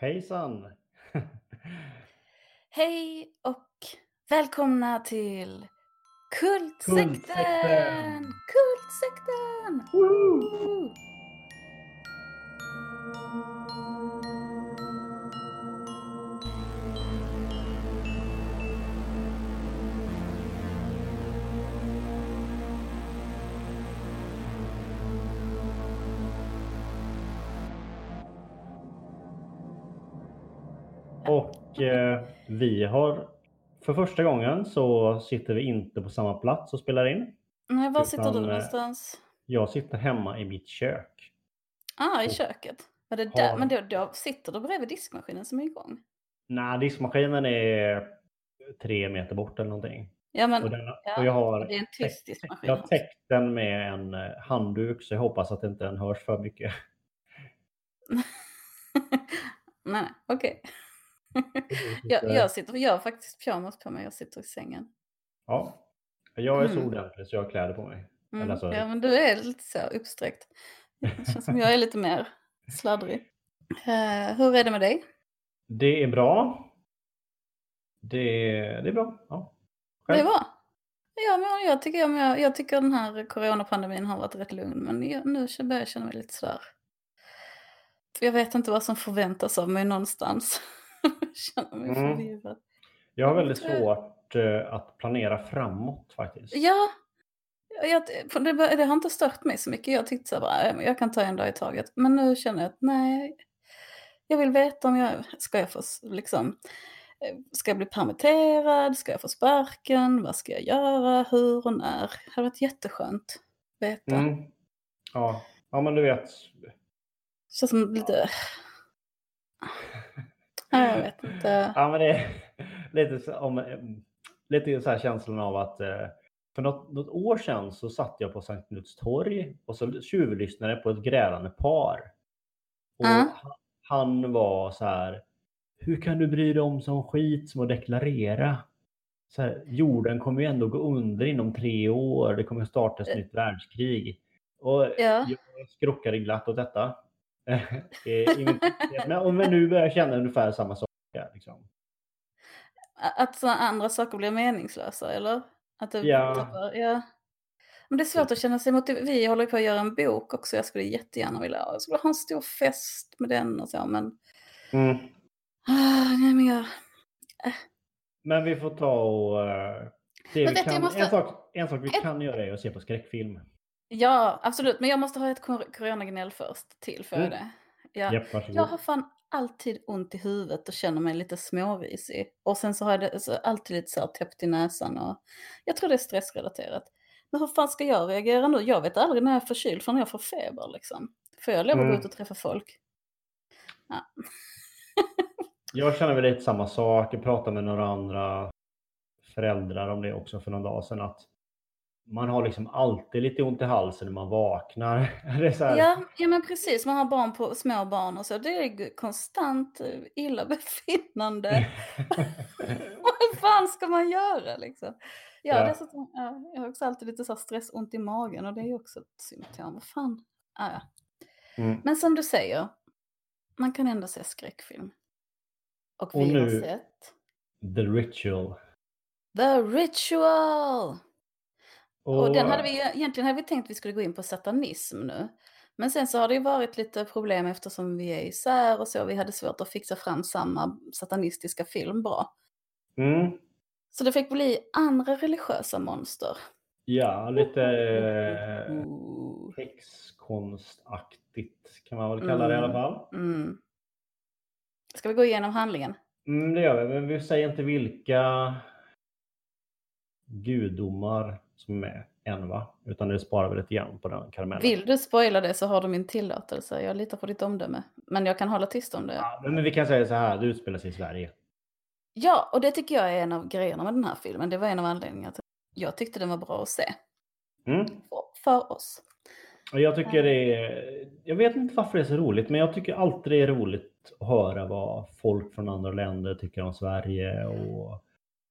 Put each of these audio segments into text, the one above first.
Hejsan! Hej och välkomna till Kultsekten! Kultsekten! Kultsekten! Woo! Eh, vi har för första gången så sitter vi inte på samma plats och spelar in. Nej, var sitter du eh, någonstans? Jag sitter hemma i mitt kök. Ah, i och köket. Var det har- där? Men då, då sitter du bredvid diskmaskinen som är igång? Nej, diskmaskinen är tre meter bort eller någonting. Ja, men Och, den, ja, och jag har, det är en tyst diskmaskin. jag har täckt den med en eh, handduk så jag hoppas att inte den hörs för mycket. nej, okej. Jag, jag sitter, jag har faktiskt pyjamas på mig, jag sitter i sängen. Ja, jag är så Mm. ordentlig så jag har kläder på mig. Mm. Alltså- Ja, men du är lite så uppsträckt. Det känns som jag är lite mer sladdrig. Eh, hur är det med dig? Det är bra. Det, det är bra. Ja. Det är Själv? bra. Ja, men jag, tycker, jag, jag tycker den här coronapandemin har varit rätt lugn, men jag, nu börjar jag känna mig lite sådär. Jag vet inte vad som förväntas av mig någonstans. Jag känner mig Mm. förvirrad. Jag har väldigt svårt eh, att planera framåt faktiskt. Ja, jag, det, det har inte stört mig så mycket. Jag tyckte så bara, "Ja, men jag kan ta en dag i taget. Men nu känner jag att nej, jag vill veta om jag ska jag få liksom, eh, ska jag bli permitterad, ska jag få sparken, vad ska jag göra, hur och när. Det hade varit jätteskönt att veta. Mm. Ja. ja, men du vet. Känns som lite... Nej, jag vet inte. Ja, men det är lite, så- om, eh, lite så här känslan av att eh, för något, något år sedan så satt jag på Sankt Knuts torg och så tjuvlyssnade på ett grälande par. Och Ja. han, han var så här. Hur kan du bry dig om sån skit som att deklarera? Så här, jorden kommer ju ändå gå under inom tre år. Det kommer starta ett Eh. nytt världskrig. Och Ja. jag skrockade glatt åt detta. Eh, men, men nu börjar jag känna ungefär samma sak. Liksom. Att så andra saker blir meningslösa, eller? Att det Ja. tappar, ja. Men det är svårt att känna sig motiverad. Vi håller på att göra en bok också. Jag skulle jättegärna vilja jag skulle ha en stor fest med den och så. Men, Mm. ah, nej, men jag, Men vi får ta och... eh, det Men vi vet kan, måste- en, sak, en sak vi kan göra är att se på skräckfilm. Ja, absolut. Men jag måste ha ett coronagnäll först till för Mm. det. Ja. Japp. Jag har fan alltid ont i huvudet och känner mig lite smårisig. Och sen så har jag det, så alltid lite så här täppt i näsan. Och jag tror det är stressrelaterat. Men hur fan ska jag reagera nu? Jag vet aldrig när jag är förkyld förrän jag får feber liksom. Får jag lov att gå Mm. ut och träffa folk? Jag känner väl lite samma sak. Jag pratade med några andra föräldrar om det också för någon dag sedan. Att man har liksom alltid lite ont i halsen när man vaknar. Ja, ja men precis. Man har barn på, små barn och så. Det är konstant eh, illabefinnande. Vad fan ska man göra liksom? Ja, Ja. Dessutom, ja, jag har också alltid lite så här stress, ont i magen och det är ju också ett symptom. Vad fan? Ah, ja. Mm. Men som du säger, man kan ändå se skräckfilm. Och vi Och har nu- sett The Ritual. The Ritual! Och, Och, den hade vi, egentligen hade vi tänkt att vi skulle gå in på satanism nu. Men sen så har det ju varit lite problem eftersom vi är isär och så. Vi hade svårt att fixa fram samma satanistiska film bra. Mm, Så det fick bli andra religiösa monster. ja, lite eh, Ooh. häxkonstaktigt kan man väl kalla det i alla fall. Mm. Ska vi gå igenom handlingen? Mm, det gör vi, men vi säger inte vilka gudomar som är med än va? Utan det sparar vi lite grann på den karamellen. Vill du spoila det så har du min tillåtelse. Jag litar på ditt omdöme. Men jag kan hålla tyst om det. Ja, men vi kan säga så här, det utspelar sig i Sverige. Ja, och det tycker jag är en av grejerna med den här filmen. Det var en av anledningarna till att jag tyckte den var bra att se. Mm. För- oss. Och jag tycker det är, jag vet inte varför det är så roligt, men jag tycker alltid det är roligt att höra vad folk från andra länder tycker om Sverige och,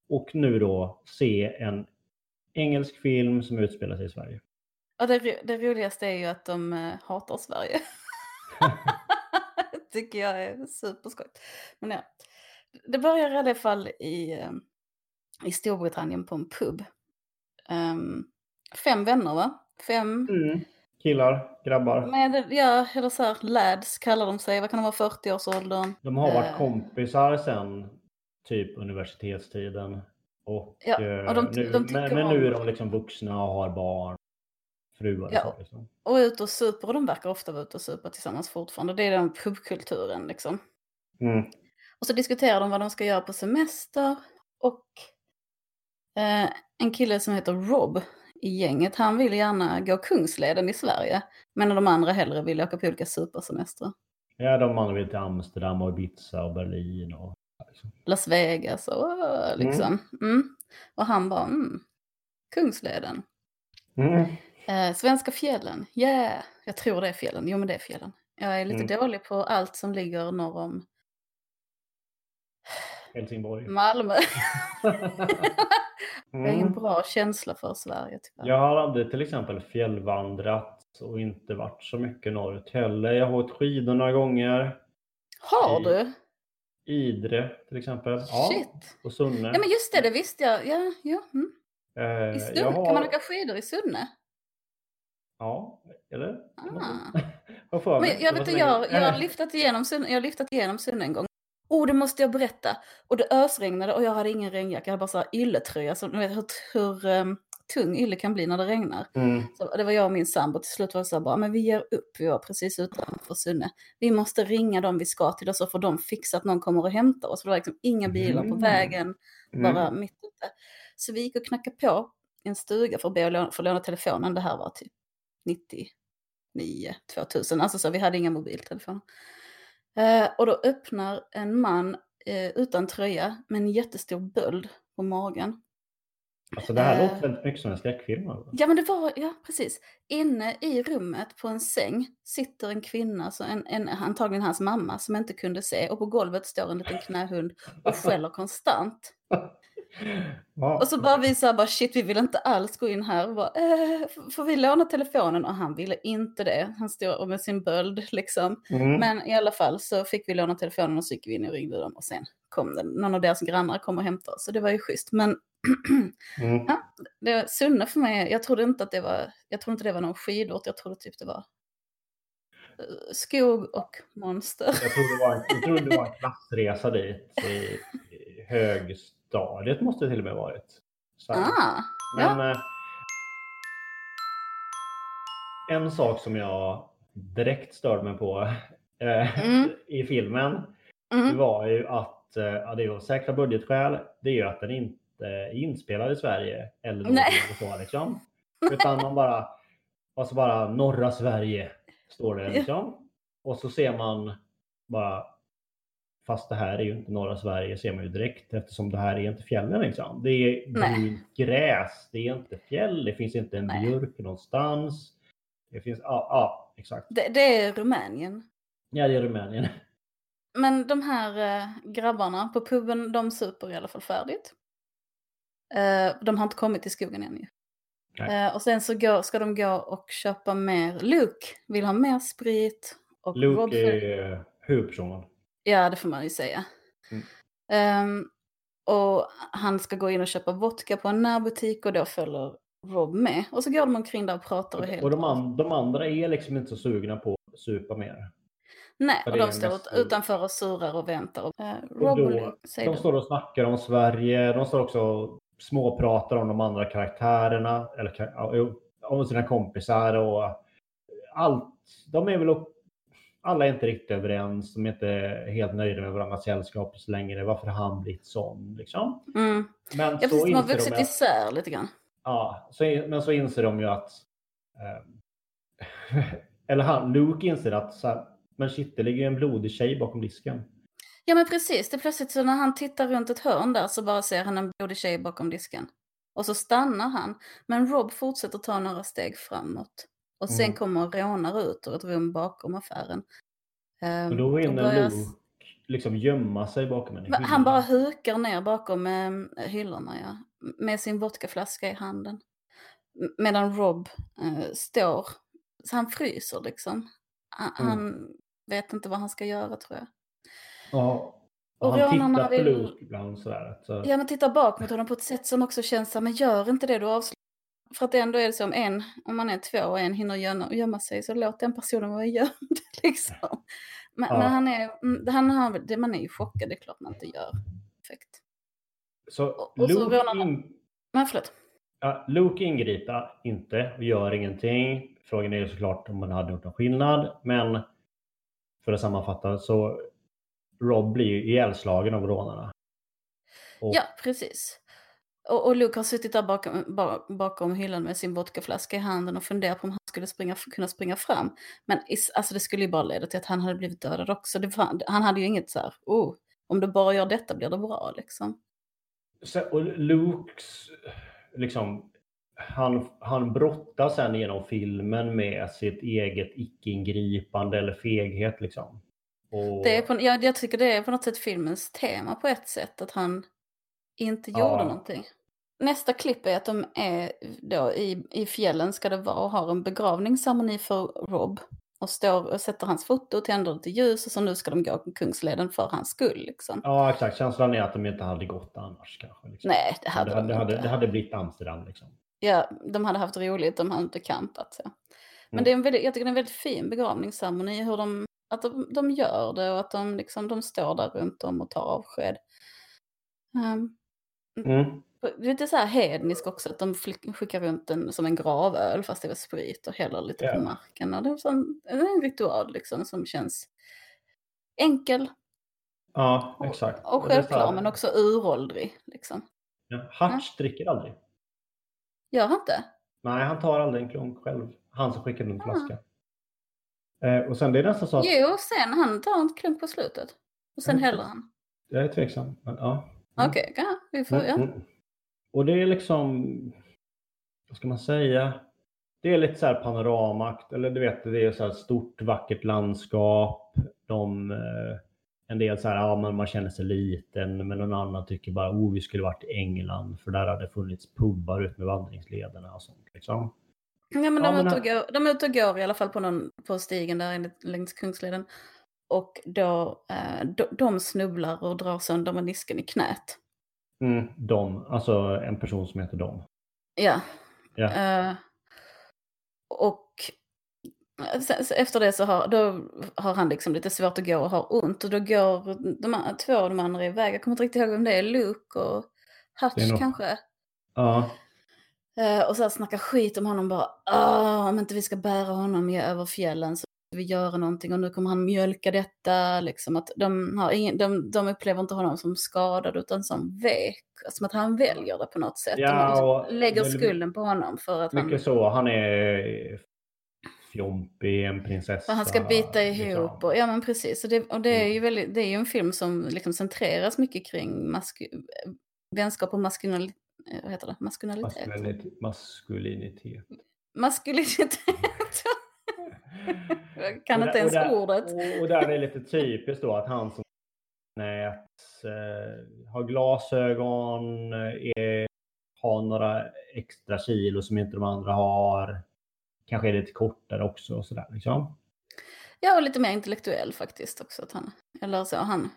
och nu då se en engelsk film som utspelar sig i Sverige. Och det, ro- det roligaste är ju att de eh, hatar Sverige. tycker jag är superskojigt. Men ja, det börjar i alla fall i, eh, i Storbritannien på en pub. Um, fem vänner va? Fem Mm. Killar, grabbar. med, ja, eller så här, lads kallar de sig. Vad kan de vara, 40-årsåldern? De har varit Eh. kompisar sen typ universitetstiden. Och, Ja, eh, och de- nu, de men, men nu är de liksom vuxna och har barn. Fruar och Ja. så. Liksom. Och ut och super, och de verkar ofta vara ute och supa tillsammans fortfarande. Det är den pubkulturen liksom. Mm. Och så diskuterar de vad de ska göra på semester. Och eh, en kille som heter Rob i gänget, han vill gärna gå Kungsleden i Sverige. Men de andra hellre vill åka på olika supersemestrar. Ja, de andra vill till Amsterdam och Ibiza och Berlin. Och. Las Vegas och äh, liksom. Mm. Och han bara, mm, Kungsleden. Mm. Eh, svenska fjällen, yeah. Jag tror det är fjällen, jo men det är fjällen. Jag är lite Mm. dålig på allt som ligger norr om Helsingborg. Malmö. Jag har ingen Mm. bra känsla för Sverige tyvärr. Jag har aldrig till exempel fjällvandrat och inte varit så mycket norrut heller. Jag har åkt skidor några gånger. Har du? Idre till exempel. Ja, Shit. och Sunne. Ja men just det, det visste jag. Ja, ja. Mm. Eh, I Sunne, har... kan man åka skidor i Sunne? Ja, eller? Ah. Men jag, vet, jag, jag, har lyftat igenom Sunne, jag har lyftat igenom Sunne en gång. Oh, det måste jag berätta. Och det ösregnade och jag hade ingen regnjacka. Jag hade bara så här ylletröja. Så, vet hur, hur um, tung ylle kan bli när det regnar. Mm. Så det var jag och min sambo. Till slut var det så här bara, men vi ger upp. Vi var precis utanför Sunne. Vi måste ringa dem vi ska till och så får de fixa att någon kommer och hämtar oss. För det var liksom inga bilar på Mm. vägen. Mm. Bara mitt ute. Så vi gick och knackade på en stuga för att be att låna, för att låna telefonen. Det här var typ 99, 2000. Alltså så vi hade inga mobiltelefoner. Eh, och då öppnar en man eh, utan tröja med en jättestor böld på magen. Alltså det här Eh. låter väldigt mycket som en skräckfilm. alltså. Ja men det var, ja precis. Inne i rummet på en säng sitter en kvinna, så en, en, antagligen hans mamma, som inte kunde se. Och på golvet står en liten knähund och skäller konstant. Ja. Och så bara vi så här, bara shit vi vill inte alls gå in här. Och bara, eh, får vi låna telefonen? Och han ville inte det. Han stod med sin böld liksom. Mm. Men i alla fall så fick vi låna telefonen och så gick vi in och ringde dem. Och sen kom det, någon av deras grannar kom och hämtade oss. Så det var ju schysst. Men Mm. det, Sunne för mig, jag trodde inte att det var, jag trodde inte det var någon skidort. Jag trodde typ det var eh, skog och monster. Jag trodde det var en, jag trodde det var en klassresa dit i, i högstadiet måste det till och med varit. Så. Ah, ja. Men eh, en sak som jag direkt störde mig på eh, Mm. i filmen Mm. var ju att, eh, ja, det är av säkra budgetskäl, det är ju att den inte är inspelad i Sverige eller något så liksom. Utan man bara, alltså bara norra Sverige står det liksom. Och så ser man bara, fast det här är ju inte norra Sverige ser man ju direkt eftersom det här är inte fjällen liksom. Det är Nej. gräs, det är inte fjäll, det finns inte en Nej. björk någonstans. Det finns, ja, ja exakt. Det, det är Rumänien. Ja, det är Rumänien. Men de här eh, grabbarna på puben, de super i alla fall färdigt. Eh, de har inte kommit till skogen än ju. Eh, och sen så går, ska de gå och köpa mer. Luke vill ha mer sprit. Och Rob Luke för- är huvudpersonen. Ja, det får man ju säga. Mm. Ehm, och han ska gå in och köpa vodka på en närbutik och då följer Rob med. Och så går de omkring där och pratar och helt Och de, an, de andra är liksom inte så sugna på att supa mer. Nej, och de står mest- ut, utanför och surar och väntar. Och, eh, Och Rob och då, de står och snackar om Sverige. De står också och småpratar om de andra karaktärerna. Eller om sina kompisar och allt. De är väl och, alla är inte riktigt överens. De är inte helt nöjda med varandras sällskap så länge. Varför har han blivit sån liksom? Mm. Men Ja, så precis, de har vuxit de isär lite grann. ja, så, men så inser de ju att eh, eller han, Luke inser att så här, men shit, det ligger ju en blodig tjej bakom disken. Ja men precis, det är plötsligt så när han tittar runt ett hörn där så bara ser han en blodig tjej bakom disken. Och så stannar han. Men Rob fortsätter ta några steg framåt. Och sen Mm. kommer rånare ut ur ett rum bakom affären. Ehm, Och då och hinner börjar- Luke liksom gömma sig bakom en hylla. Han bara hukar ner bakom eh, hyllorna ja. Med sin vodkaflaska i handen. Medan Rob eh, står, så han fryser liksom. Han, Mm. han vet inte vad han ska göra tror jag. Ja. Och han rånarna tittar på vill- Luke ibland sådär. Så. Ja, men titta bak mot honom på ett sätt som också känns så men gör inte det du avslöjar. För att ändå är det så om en, om man är två och en hinner gömma, gömma sig så låt den personen vara gömd liksom. Men, Ja. men han är, mm, han har, det- man är ju chockad, det är klart man inte gör. Perfekt. Så Och- och så in, Men förlåt. ja, Luke ingriper inte och gör ingenting. Frågan är ju såklart om man hade gjort någon skillnad. Men för att sammanfatta så Rob blir ju ihjälslagen av rånarna. Och, Ja, precis. Och, och Luke har suttit där bakom, ba- bakom hyllan med sin vodkaflaska i handen och funderat på om han skulle springa, kunna springa fram. Men is, alltså det skulle ju bara leda till att han hade blivit dödad också. Var, han hade ju inget så här, oh, om du bara gör detta blir det bra liksom. Så, och Lukes, liksom, han, han brottas sen genom filmen med sitt eget icke-ingripande eller feghet. Liksom. Och, Det är på, ja, jag tycker det är på något sätt filmens tema på ett sätt, att han inte Ja. gjorde någonting. Nästa klipp är att de är då i, i fjällen ska det vara och har en begravningsceremoni för Rob. Och står och sätter hans foto och tänder lite ljus och så nu ska de gå Kungsleden för hans skull liksom. Ja, exakt. Känslan är att de inte hade gått annars. Kanske, liksom. Nej, det hade det, de hade, det, hade, inte. det hade blivit Amsterdam. Liksom. Ja, de hade haft roligt, de hade inte campat. Ja. Men Mm. det är en väldigt, jag tycker det är en väldigt fin begravningsceremoni, hur de, att de, de gör det och att de, liksom, de står där runt om och tar avsked. Um, Mm. lite så här hednisk också, att de skickar runt den som en gravöl fast det var sprit och häller lite Ja. på marken. Och det är är en ritual liksom som känns enkel Ja, och, exakt. och så självklar här- men också uråldrig. Liksom. Ja, Hutch dricker aldrig. Gör han inte? Nej, han tar aldrig en klunk själv. Han som skickar en Ah. flaska. Eh, och sen det är nästan så att... Jo, sen han tar en klunk på slutet. Och sen Mm. häller han. Jag är tveksam. Men, ja. Mm. Okej, ja, vi får, ja. Mm, mm. Och det är liksom, vad ska man säga? Det är lite så här panoramakt, eller du vet, det är så här stort vackert landskap. De, eh, en del så här, ja men man känner sig liten, men någon annan tycker bara, oh vi skulle varit i England, för där hade funnits pubbar ut med vandringslederna och sånt. Liksom. Ja, men de, Ja, men ute och går, de är ute och går i alla fall på, någon, på stigen där enligt- längs Kungsleden. Och då, eh, de, de snubblar och drar sönder menisken i knät. Mm, de, alltså en person som heter Dom. Ja. Ja. Eh, och sen, så efter det så har, då har han liksom lite svårt att gå och har ont. Och då går de, två av de andra iväg. Jag kommer inte riktigt ihåg vem det är. Luke och Hutch nog- kanske. Ja, Eh, och så här snackar skit om honom bara. "Ah, om inte vi ska bära honom över fjällen så vi göra någonting. Och nu kommer han mjölka detta. Liksom att de, har ingen, de, de upplever inte honom som skadad utan som vek. Som att han väljer det på något sätt. Ja, de liksom och lägger skulden på honom för att han, mycket så. Han är fjompig, en prinsessa. han ska bita ihop. liksom. Och, ja men precis. Och det, och det, är ju Mm. väldigt, det är ju en film som liksom centreras mycket kring masku, vänskap och maskulinalitet. Vad heter det? Maskulinitet. maskulinitet. Maskulinitet. Jag kan Och inte ens och där, ordet. Och, och där är det lite typiskt då att han som nät, eh, har glasögon, är, har några extra kilo som inte de andra har. Kanske är lite kortare också och sådär liksom. Ja, och lite mer intellektuell faktiskt också. Att han, eller så, han,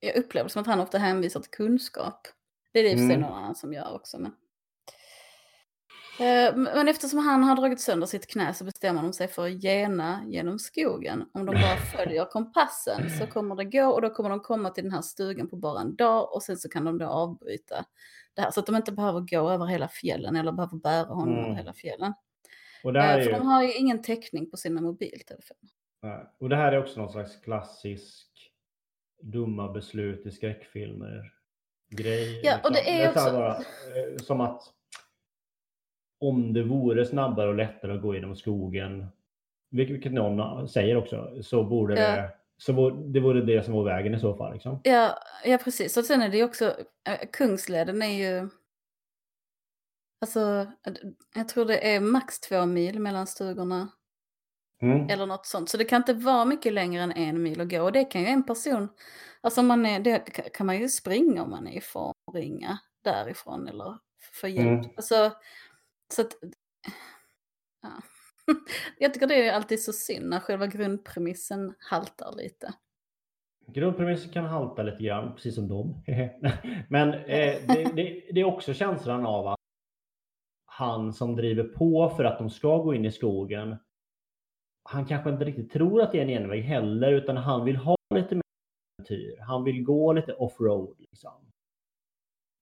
jag upplever som att han ofta hänvisar till kunskap. Det är det i och för sig Mm. annan som gör också. Men... Eh, Men eftersom han har dragit sönder sitt knä så bestämmer de sig för att gena genom skogen. Om de bara följer kompassen så kommer det gå och då kommer de komma till den här stugan på bara en dag och sen så kan de då avbryta det här. Så att de inte behöver gå över hela fjällen eller behöver bära honom Mm. över hela fjällen. Och det, här Eh, är För ju, de har ju ingen täckning på sina mobiltelefoner. och det här är också någon slags klassisk dumma beslut i skräckfilmer. Grej. Ja, och det är också- Bara, eh, som att om det vore snabbare och lättare att gå genom skogen, vilket, någon säger också, så borde Ja. det, så det vore det som var vägen i så fall. Liksom. Ja, ja precis. Och sen är det ju också, eh, Kungsleden är ju, alltså jag tror det är max två mil mellan stugorna Mm. eller något sånt. Så det kan inte vara mycket längre än en mil att gå. Och det kan ju en person, alltså man är, det kan man ju springa om man är i form och ringa därifrån eller få hjälp. Mm. Alltså, så att, ja. Jag tycker det är alltid så synd när själva grundpremissen haltar lite. Grundpremissen kan halta lite grann, precis som dem. Men eh, det, det, det är också känslan av att han som driver på för att de ska gå in i skogen, han kanske inte riktigt tror att det är en enväg heller, utan han vill ha lite mer äventyr. Han vill gå lite offroad. Liksom.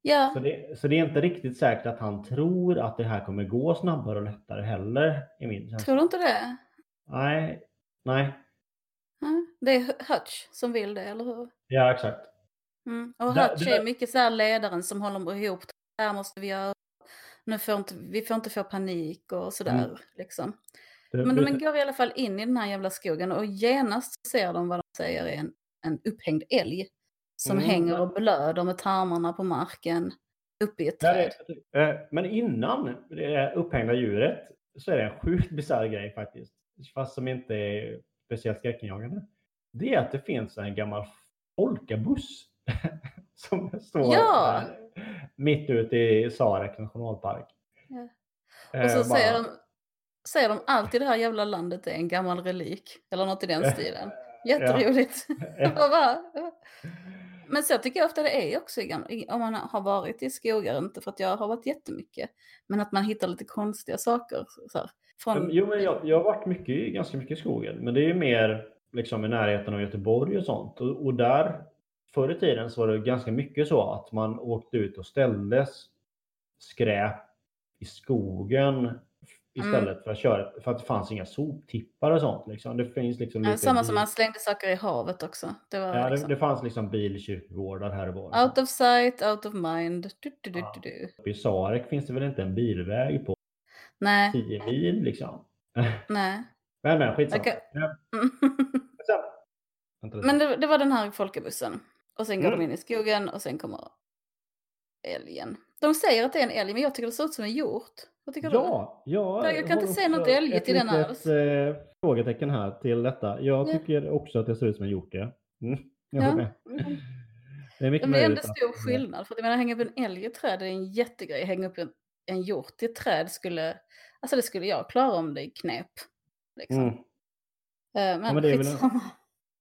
Ja, Så, det, så det är inte riktigt säkert att han tror att det här kommer gå snabbare och lättare heller. I min känsla. tror du inte det? Nej, nej. Det är Hutch som vill det, eller hur? Ja, exakt. Mm. Och Hutch det där- är mycket så här ledaren som håller ihop. Det här måste vi göra. Nu får inte, vi får inte få panik och sådär. Mm. Liksom. Det, Men de det- går i alla fall in i den här jävla skogen och genast ser de vad de säger är en, en upphängd älg. Som Mm. hänger och blöder med tarmarna på marken uppe i ett träd. eh, men innan det upphängda djuret så är det en sjukt bisarr grej faktiskt. Fast som inte är speciellt skräckinjagande. Det är att det finns en gammal folkabuss som står Ja! mitt ute i Sarek nationalpark. Ja. Eh, Och så bara- säger de, säger de alltid det här jävla landet är en gammal relik. Eller något i den stilen. Jätteroligt. Ja. Bara- men så tycker jag ofta det är också om man har varit i skogar, inte för att jag har varit jättemycket. Men att man hittar lite konstiga saker. Så här, från, Jo, men jag, jag har varit mycket, i- ganska mycket i skogen. Men det är ju mer liksom, i närheten av Göteborg och sånt. Och, och där, förr i tiden så var det ganska mycket så att man åkte ut och ställdes skräp i skogen istället för att köra, för att det fanns inga soptippar och sånt. Liksom. Det finns liksom lite samma bil- som man slängde saker i havet också. Det var Ja, det, liksom, det fanns liksom bilkyrkogårdar här och var. out of sight, out of mind. Du, du, du, Ja. du, I Sarek finns det väl inte en bilväg på Nej, 10 mil liksom. nej. Men men skitsamma. Okej. Ja. Men det, det var den här folkabussen. Och sen går Mm. de in i skogen och sen kommer älgen. De säger att det är en älg, men jag tycker det ser ut som en hjort. Vad tycker du? Ja, ja, Jag kan inte se något älgigt i den alls. eh, frågetecken här till detta. Jag Ja. tycker också att det ser ut som en hjort. Ja. Mm. jag Ja. med. Mm. Det är mycket Men det är ändå att- stor skillnad. För att jag menar, hänga upp en älg i ett träd är en jättegrej. Hänga upp en, en hjort i ett träd skulle... Alltså det skulle jag klara om det knep. Liksom. Mm. Eh, Men, men det är väl en-.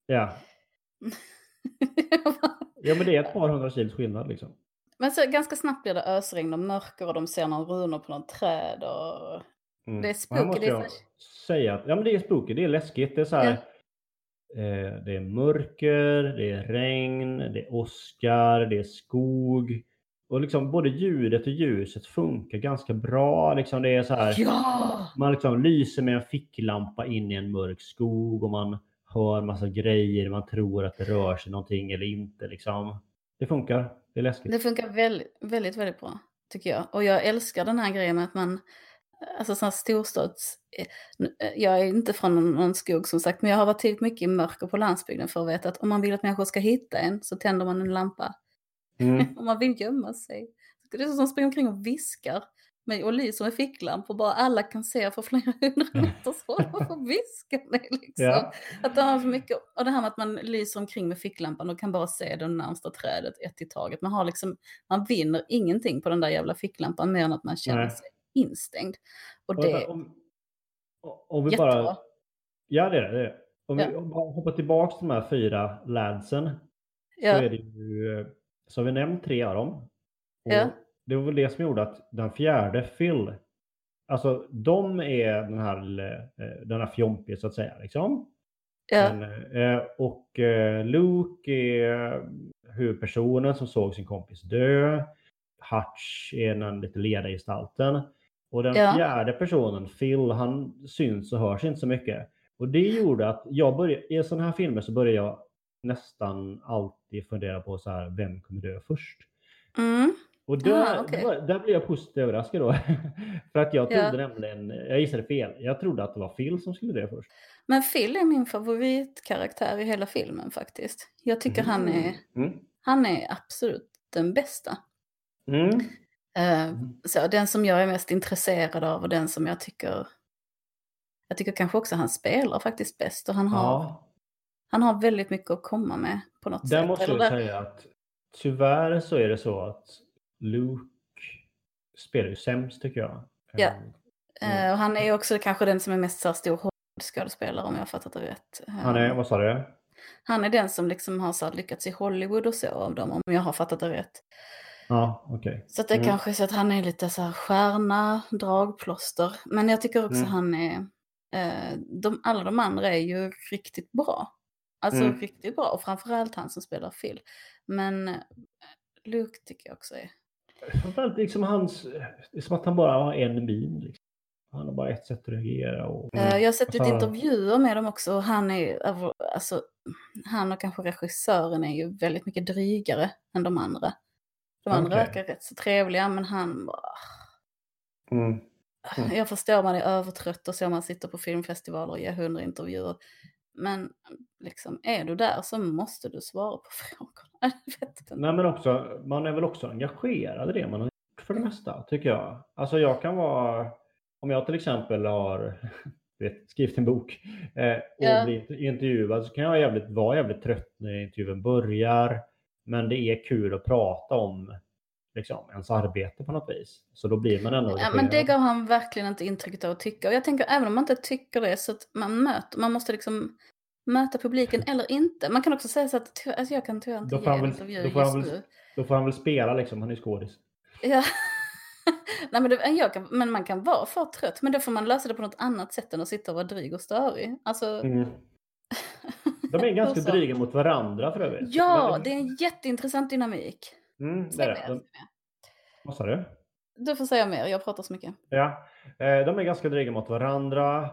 Ja. ja, men det är ett par hundra kilos skillnad liksom. Men så ganska snabbt blir det ösregn och mörker och de ser någon runor på något träd. Och... Mm. Det är spooky, måste det är säga att ja, men det är spooky, det är läskigt. Det är så här, eh, det är mörker, det är regn, det är åskar, det är skog. Och liksom både ljudet och ljuset funkar ganska bra. Liksom det är så här, Ja! man liksom lyser med en ficklampa in i en mörk skog och man hör massa grejer. Man tror att det rör sig någonting eller inte. Liksom. Det funkar. Det är läskigt. Det funkar väldigt, väldigt, väldigt bra, tycker jag. Och jag älskar den här grejen med att man, alltså sån här storstads... eh, eh, Jag är inte från någon, skog som sagt, men jag har varit tillräckligt mycket i mörker på landsbygden för att veta att om man vill att människor ska hitta en så tänder man en lampa. Mm. Om man vill gömma sig. Det är som att de springer omkring och viskar med, och lyser med ficklampor. Bara alla kan se för flera hundra meters håll. Varför viskar ni liksom? Ja. Att det har så mycket, och det här med att man lyser omkring med ficklampan och kan bara se det närmsta trädet ett i taget. Man, har liksom, man vinner ingenting på den där jävla ficklampan mer än att man känner Nej. sig instängd. Och Och det om, om vi jättebra. bara... Ja, det är det. det. är det. Om vi Ja. vi hoppar tillbaka till de här fyra ladsen. Så ja, är det ju... eh, Så har vi nämnt tre av dem. Och Ja. Det var väl det som gjorde att den fjärde, Phil, alltså de är den här, eh, den här fjompige så att säga. Liksom. ja, Men, eh, och eh, Luke är huvudpersonen som såg sin kompis dö. Hutch är den lite ledargestalten. Och den Ja. fjärde personen, Phil, han syns och hörs inte så mycket. Och det gjorde att jag började, i sådana här filmer så börjar jag nästan alltid fundera på så här, vem kommer dö först? mm, Och där, Ah, okej. där, där blev jag positivt överraskad då. För att jag Ja. trodde nämligen, jag gissade fel, jag trodde att det var Phil som skulle dö först. Men Phil är min favoritkaraktär i hela filmen faktiskt. Jag tycker han, är, Mm. han är absolut den bästa. Mm. Eh, så den som jag är mest intresserad av och den som jag tycker... Jag tycker kanske också han spelar faktiskt bäst och han har, Ja, han har väldigt mycket att komma med på något där sätt. måste Eller jag där- säga att tyvärr så är det så att Luke spelar ju sämst tycker jag. Ja. Eh, och han är också kanske den som är mest så här stor skådespelare om jag har fattat det rätt. Han är, vad sa du? Han är den som liksom har så lyckats i Hollywood och så av dem, om jag har fattat det rätt. Ja, okej. Okay. Så att det Mm. kanske är så att han är lite så här stjärna, dragplåster. Men jag tycker också Mm. han är, eh, de, alla de andra är ju riktigt bra. Alltså Mm. riktigt bra, och framförallt han som spelar Phil. Men eh, Luke tycker jag också är... Framförallt liksom hans, det är som att han bara har en min. Liksom. Han har bara ett sätt att reagera. Och, Eh, Jag har sett lite så- intervjuer med dem också. Han, är, alltså, han och kanske regissören är ju väldigt mycket drygare än de andra. De andra verkar rätt så trevliga, men han bara... Mm. Mm. Jag förstår man är övertrött och så man sitter på filmfestivaler och ger hundra intervjuer. Men liksom, är du där så måste du svara på frågorna. Nej men också, man är väl också engagerad i det man har gjort för det mesta, tycker jag. Alltså jag kan vara, om jag till exempel har vet, skrivit en bok eh, och Ja. blivit intervjuad så kan jag jävligt, vara jävligt trött när intervjun börjar. Men det är kul att prata om liksom, ens arbete på något vis. Så då blir man ändå Ja, men det gav han verkligen inte intrycket av att tycka. Och jag tänker, även om man inte tycker det, så att man möter, man måste liksom möta publiken eller inte. Man kan också säga så att alltså jag kan tyvärr inte Då ge väl- intervju då får han just väl- nu. Då får han väl spela liksom, han är skådis. Ja. Nej, men, det, kan, men man kan vara för trött, men då får man lösa det på något annat sätt än att sitta och vara dryg och störig. Alltså, Mm. De är ganska dryga mot varandra för övrigt. Ja, Men- det är en jätteintressant dynamik. Mm, det är det. Vad sa du? Du får säga mer, jag pratar så mycket. Ja, eh, de är ganska dryga mot varandra.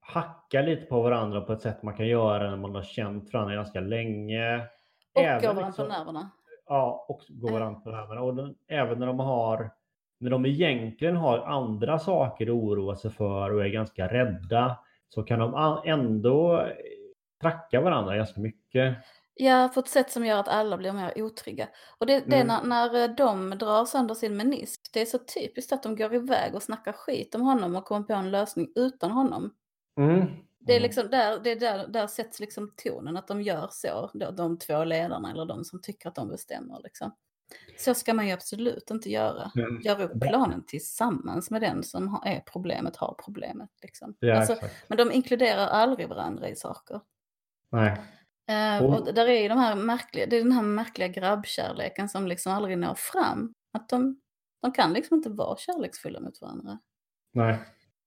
Hackar lite på varandra på ett sätt man kan göra när man har känt varandra ganska länge. Och Även går varandra liksom- på nerverna. Ja, och går varandra på nerverna. Och den, även när de har när de egentligen har andra saker att oroa sig för och är ganska rädda så kan de ändå tracka varandra ganska mycket. Ja, på ett sätt som gör att alla blir mer otrygga. Och det, det är Mm. när, när de drar sönder sin menisk, det är så typiskt att de går iväg och snackar skit om honom och kommer på en lösning utan honom. Mm. Det är Mm. liksom där, det är där, där sätts liksom tonen, att de gör så, då, de två ledarna eller de som tycker att de bestämmer. Liksom. Så ska man ju absolut inte göra. Mm. Gör upp planen tillsammans med den som är problemet, har problemet. Liksom. Ja, Alltså, men de inkluderar aldrig varandra i saker. Nej. Eh, Och- och där är ju de här märkliga, det är den här märkliga grabbkärleken som liksom aldrig når fram. Att de, de kan liksom inte vara kärleksfulla mot varandra. Nej.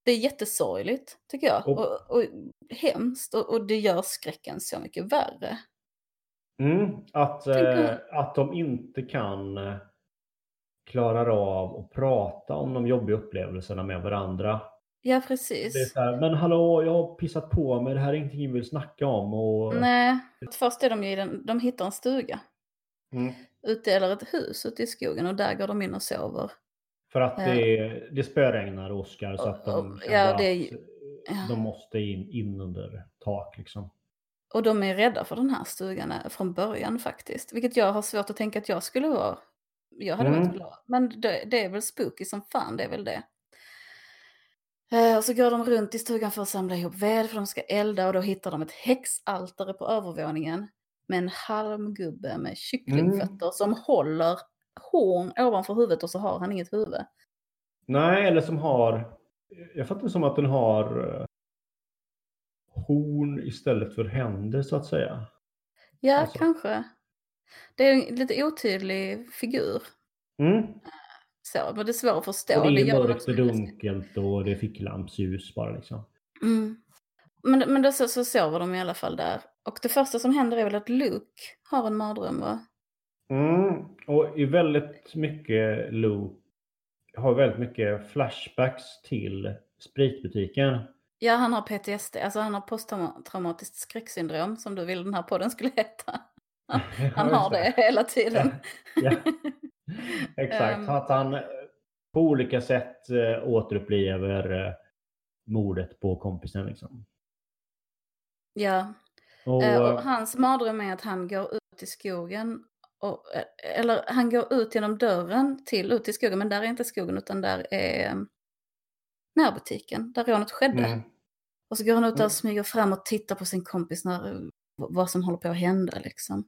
Det är jättesorgligt, tycker jag. Och- Och, och hemskt. Och, och det gör skräcken så mycket värre. Mm, att, eh, att de inte kan eh, klara av att prata om de jobbiga upplevelserna med varandra. Ja, precis. Det är så här, men hallå, jag har pissat på mig, det här är ingenting jag vill snacka om. Och, Nej, först är de ju den, de hittar en stuga. Mm, Ute, eller ett hus ute i skogen och där går de in och sover. för att det, det spöregnar Oskar så att de och- ja, att det ja. de måste in, in under tak. Liksom. Och de är rädda för den här stugan eh, från början faktiskt. Vilket jag har svårt att tänka att jag skulle vara. Jag hade Mm. varit glad. Men det, det är väl spooky som fan, det är väl det. Eh, och så går de runt i stugan för att samla ihop ved för de ska elda och då hittar de ett häxaltare på övervåningen. Med en halmgubbe med kycklingfötter som håller horn ovanför huvudet och så har han inget huvud. Nej, eller som har... Jag fattar det som att den har eh, horn istället för händer så att säga. Ja, Alltså. kanske. Det är en lite otydlig figur. Mm. Så, men det är svårt att förstå. Och det är mörkt och dunkelt och det är ficklampsljus bara liksom. Mm. Men, men då så, så sover de i alla fall där. Och det första som händer är väl att Luke har en mardröm va? Mm. Och i väldigt mycket Luke har väldigt mycket flashbacks till spritbutiken. Ja, han har PTSD, alltså han har posttraumatiskt skräcksyndrom som du ville den här podden skulle heta. Han har det hela tiden. Ja. Exakt, Ehm. att han eh, på olika sätt eh, återupplever eh, mordet på kompisen. Liksom. Ja, Och, eh, och hans mardröm är att han går ut i skogen. Och, eller han går ut genom dörren till ut i skogen, men där är inte skogen utan där är eh, närbutiken, där rånet skedde. mm, Och så går han ut där Mm. och smyger fram och tittar på sin kompis när, vad som håller på att hända liksom.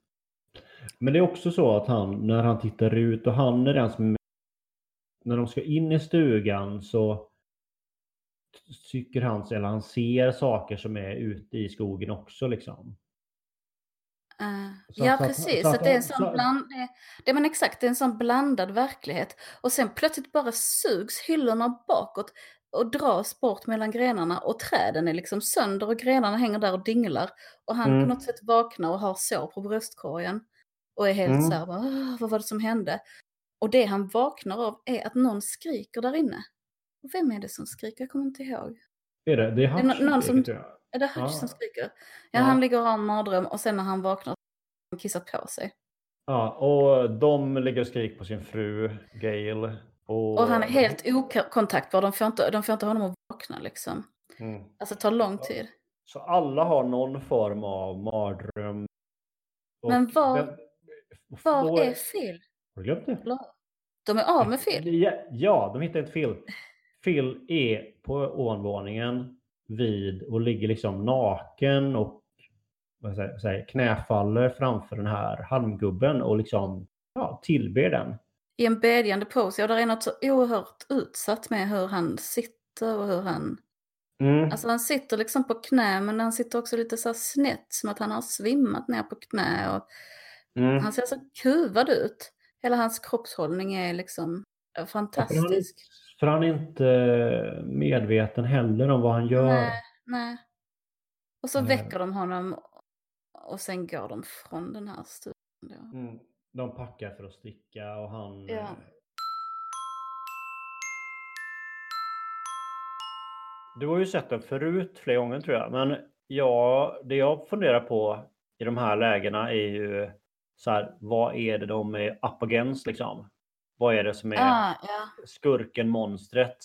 Men det är också så att han, när han tittar ut och han är den som... När de ska in i stugan så tycker han, eller han ser saker som är ute i skogen också liksom. Uh, ja, att- precis. så att att- det är en sån så- bland... Det, men exakt, det är en sån blandad verklighet. Och sen plötsligt bara sugs hyllorna bakåt och dras bort mellan grenarna och träden är liksom sönder och grenarna hänger där och dinglar. Och han Mm. på något sätt vaknar och har sår på bröstkorgen. Och är helt Mm. så här, bara, "Åh, vad var det som hände? Och det han vaknar av är att någon skriker där inne. Och vem är det som skriker? Jag kommer inte ihåg. Är det? Det är är nå- Hutch, någon som- Är det Hutch Ja. som skriker? Ja, Ja. han ligger och har en mardröm och sen när han vaknar har han kissat på sig. Ja, och de ligger och skriker på sin fru Gail. Och, Och han är helt okontaktbar, de får inte, de får inte honom att vakna liksom. Mm. Alltså det tar lång tid. Så alla har någon form av mardröm. Och Men vad- den- Var då är Phil? Har du glömt det? De är av med Phil. Ja, ja, de hittar inte Phil. Phil är på ovanvåningen vid och ligger liksom naken och vad säger, säger, knäfaller framför den här halmgubben och liksom ja, tillber den. I en bedjande pose. Ja, där är något så oerhört utsatt med hur han sitter och hur han... Mm. Alltså han sitter liksom på knä men han sitter också lite så snett som att han har svimmat ner på knä. Och Mm. han ser så kuvad ut. Hela hans kroppshållning är liksom Ja, fantastisk. För han är inte medveten heller om vad han gör. Nej, nej. Och så Eh. väcker de honom och sen går de från den här studion. Mm. De packar för att sticka och han... Ja. eh, Du har ju sett den förut flera gånger tror jag. Men ja, det jag funderar på i de här lägena är ju så här, vad är det de är up against liksom? Vad är det som är Ah, ja. skurken, monstret?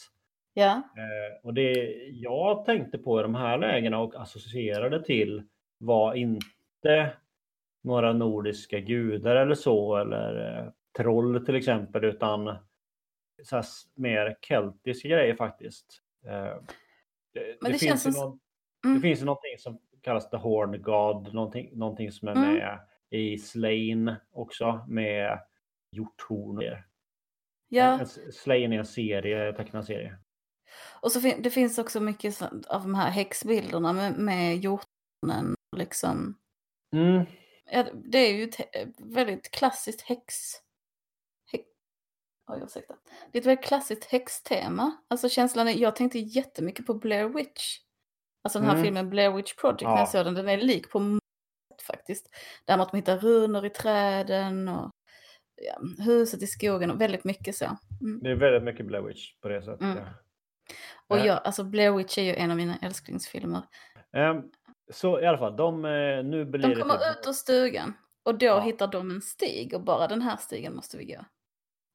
ja. Eh, och det jag tänkte på i de här lägena och associerade till var inte några nordiska gudar eller så eller eh, troll till exempel utan så här, mer keltiska grejer faktiskt. Eh, det, Men det finns som- någon, Mm. det finns ju någonting som kallas The Horn God, någonting, någonting som är Mm. I Slain också med hjorthorn. ja. En- Slain är en serie, tecknad serie. Och så fin- det finns också mycket av de här häxbilderna med, med hjortronen. Liksom. Mm. Ja, det är ju ett väldigt klassiskt häx... Hä... Oj, ursäkta. Det är ett väldigt klassiskt häxtema. Alltså känslan är, jag tänkte jättemycket på Blair Witch. Alltså den här Mm. filmen Blair Witch Project, när Ja. jag såg den, den är lik på faktiskt. Där man hittar runor i träden och ja, huset i skogen och väldigt mycket så. Mm. Det är väldigt mycket Blair Witch på det sättet. Mm. Ja. Och Eh. jag, alltså Blair Witch är ju en av mina älsklingsfilmer. Ehm, så i alla fall, de, eh, nu blir De det kommer typ- ut ur stugan och då Ja. hittar de en stig och bara den här stigen måste vi gå.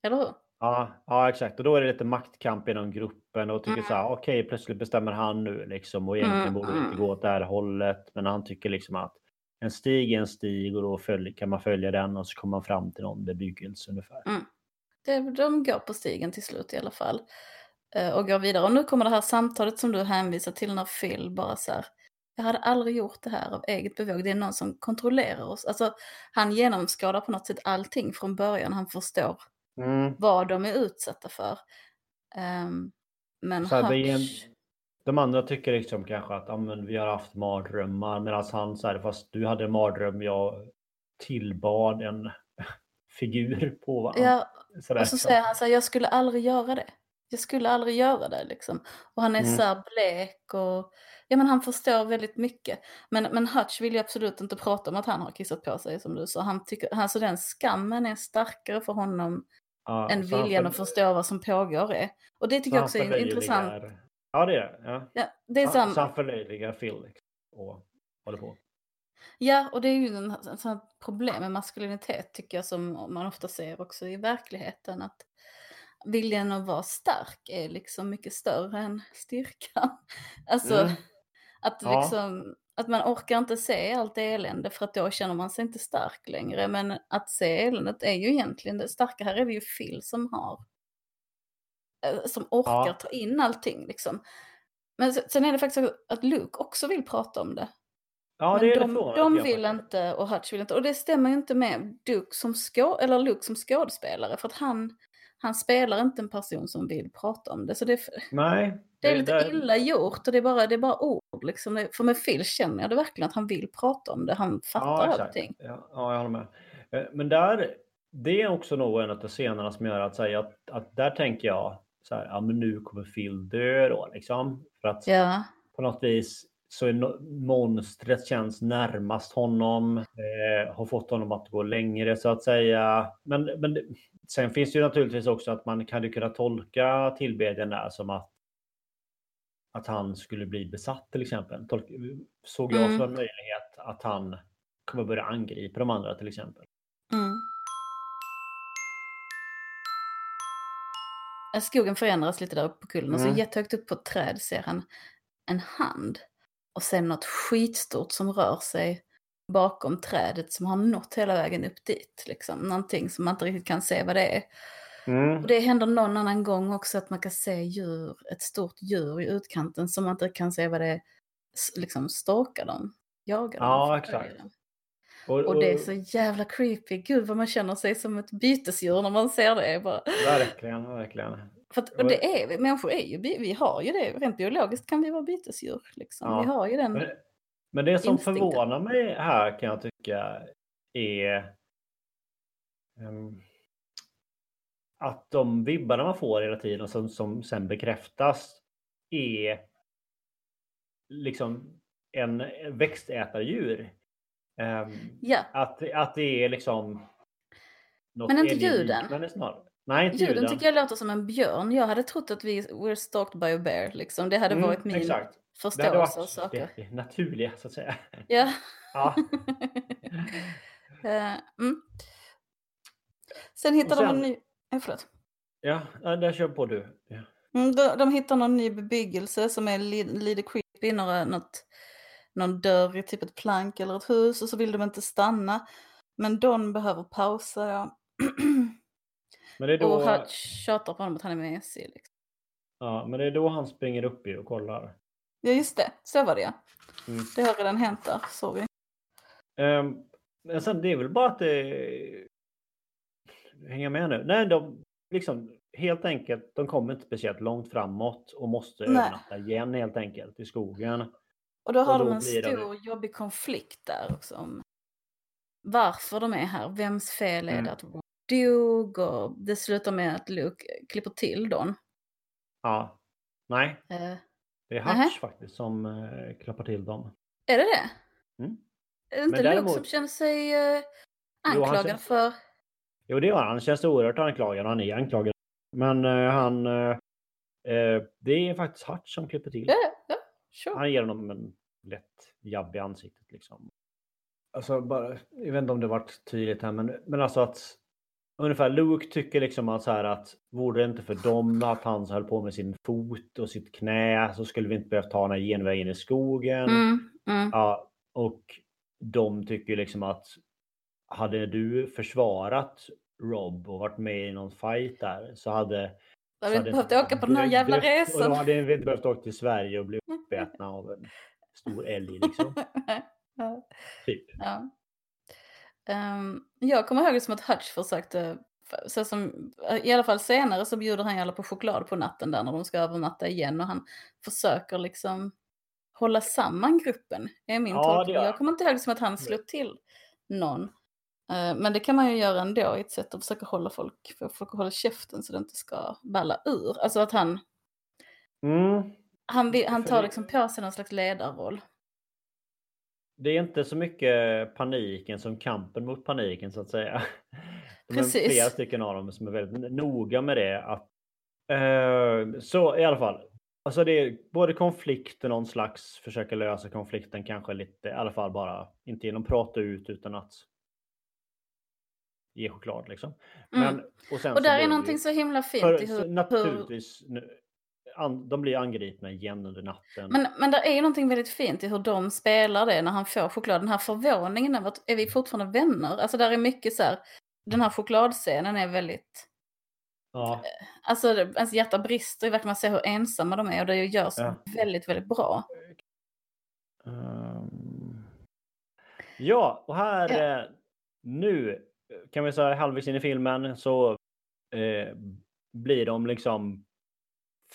Eller hur? Ja, ja, exakt. Och då är det lite maktkamp inom gruppen och tycker Mm. så här, okej, plötsligt bestämmer han nu liksom och egentligen Mm, borde det inte mm. gå åt det här hållet. Men han tycker liksom att en stig är en stig och då följ, kan man följa den och så kommer man fram till någon bebyggelse ungefär. Mm. Det, de går på stigen till slut i alla fall. Eh, Och går vidare. Och nu kommer det här samtalet som du hänvisar till när Phil bara så här. Jag hade aldrig gjort det här av eget bevåg. Det är någon som kontrollerar oss. Alltså, han genomskådar på något sätt allting från början. Han förstår Mm. vad de är utsatta för. Ehm, men Så här, Hutch... de andra tycker liksom kanske att ja, men vi har haft mardrömmar medan han säger fast du hade en mardröm, jag tillbad en figur på varandra. Ja, Sådär, och så säger han så här, jag skulle aldrig göra det. Jag skulle aldrig göra det liksom. Och han är Mm. så här blek och ja men han förstår väldigt mycket. Men, men Hutch vill ju absolut inte prata om att han har kissat på sig som du sa. Han tycker, alltså den skammen är starkare för honom Ja, än viljan för- att förstå vad som pågår är. Och det tycker jag också är intressant. Ja, det är det. Ja. Ja, det är sam- Så han förlöjligar Phil liksom, och håller på. Ja, och det är ju en, en sån problem med maskulinitet tycker jag som man ofta ser också i verkligheten. Att viljan att vara stark är liksom mycket större än styrkan. Alltså Mm. att, Ja. liksom, att man orkar inte se allt elände för att då känner man sig inte stark längre. Men att se eländet är ju egentligen det starka. Här är det ju Phil som har som orkar Ja. ta in allting liksom. Men se- sen är det faktiskt att Luke också vill prata om det. Ja, Men det är de, det frågan, de vill inte och Hutch vill inte. Och det stämmer ju inte med Duke som, skå eller Luke som skådespelare. För att han, han spelar inte en person som vill prata om det. Så det, Nej, Det är Det- lite där- illa gjort och det är bara, det är bara ord. Liksom. För med Phil känner jag det verkligen att han vill prata om det. Han fattar exakt. allting. Ja, ja, jag håller med. Eh, Men där, det är också nog en av scenerna som gör att säga att, att där tänker jag så här, ja men nu kommer Phil dö då liksom. För att Ja, på något vis så är no- monstret känns närmast honom. Eh, har fått honom att gå längre så att säga. Men, men det- sen finns det ju naturligtvis också att man kan ju kunna tolka tillbedjan där som att att han skulle bli besatt till exempel. Tolk, såg jag Mm. som en möjlighet att han kommer börja angripa de andra till exempel. Skogen förändras lite där uppe på kullen och så Mm. jättehögt upp på ett träd ser han en hand. Och sen något skitstort som rör sig bakom trädet som har nått hela vägen upp dit. Liksom. Någonting som man inte riktigt kan se vad det är. Och det händer någon annan gång också att man kan se djur, ett stort djur i utkanten som man inte kan se vad det är, liksom stalkar dem, jagar dem. Ja, exakt. dem. Och, Och det är så jävla creepy. Gud vad man känner sig som ett bytesdjur när man ser det. Bara. Verkligen, verkligen. För att, och det är vi, människor är ju, vi har ju det, rent biologiskt kan vi vara bytesdjur. Liksom. Ja. Vi har ju den. Men, men det som Instinkten. förvånar mig här kan jag tycka är ehm, att de vibbarna man får hela tiden som, som sen bekräftas är liksom en växtätardjur. Ehm, Ja, att, att det är liksom Men inte ljuden. Nej, inte ljuden ljuden. tycker jag låter som en björn. Jag hade trott att vi were stalked by a bear. Liksom. Det hade Mm, varit min exakt. Förståelse av saker. det, det naturliga så att säga. Ja. Ja. Eh, mm. Sen hittar Och de en sen- ny... Eh, förlåt. Ja, där kör på du. Ja. Mm, de, de hittar någon ny bebyggelse som är li, lite creepy. Några, något, någon dörr i typ ett plank eller ett hus och så vill de inte stanna. Men Don behöver pausa. Ja. Men det är då... Och Hutch tjatar på honom att han är mesig. Liksom. Ja, men det är då han springer upp i och kollar. Ja just det, så var det ja. Mm. Det har redan hänt där, sorry. Um, men sen det är väl bara att det... Hänga med nu. Nej, de liksom helt enkelt, de kommer inte speciellt långt framåt och måste Nej. övernatta igen helt enkelt i skogen. Och då har Och då de en stor jobbig konflikt där också. Om varför de är här, vems fel är Mm. det att Ron dog och det slutar med att Luke klipper till Don. Ja. Nej, Eh, det är. Hutch faktiskt som uh, klappar till dem. är det det? Mm. Är det inte Men Luke däremot- som känner sig Jo, han anklagad känner- för... Jo, det gör han. Han känns oerhört anklagad och han är anklagad. Men han... det är faktiskt Hutch som klipper till. Ja, ja, sure. Han ger honom en lätt jabb i ansiktet liksom. Alltså bara, jag vet inte om det varit tydligt här men, men alltså att ungefär Luke tycker liksom att så här att vore det inte för dem att han höll på med sin fot och sitt knä så skulle vi inte behövt ta den här genvägen i skogen. Mm, mm. Ja, och de tycker liksom att hade du försvarat Rob och varit med i någon fight där så hade Då hade vi hade behövt åka på den här jävla dött Och resan. då hade vi inte behövt åka till Sverige och bli uppätna av en stor älg liksom. ja. Typ. Ja. Ehm, jag kommer ihåg det som att Hutch försökte, så som, i alla fall senare så bjuder han ju alla på choklad på natten där när de ska övernatta igen och han försöker liksom hålla samman gruppen, är min Ja, tolkning. Jag kommer inte ihåg det som att han slog till någon. Eh, Men det kan man ju göra ändå i ett sätt att försöka hålla folk, för folk att hålla käften så det inte ska balla ur. Alltså att han, Mm. Han, vill- han tar liksom på sig någon slags ledarroll. Det är inte så mycket paniken som kampen mot paniken så att säga. Det är Precis. flera stycken av dem som är väldigt noga med det. Att, eh, så i alla fall. Alltså det är både konflikt och någon slags försöka lösa konflikten kanske lite, i alla fall bara, inte genom prata ut utan att ge choklad liksom. Mm. Men, och Och där är någonting ju- så himla fint för, hur, hur, naturligtvis, nu, an, de blir angripna igen under natten. Men, men det är ju någonting väldigt fint i hur de spelar det när han får choklad. Den här förvåningen över att är vi fortfarande vänner? Alltså där är mycket så här, den här chokladscenen är väldigt, ja. alltså det- ens hjärta brister i verkligen man ser hur ensamma de är och det görs Ja. väldigt, väldigt bra. Ehm, ja, och här Ja. eh, nu kan vi säga halvvägs in i filmen så eh, blir de liksom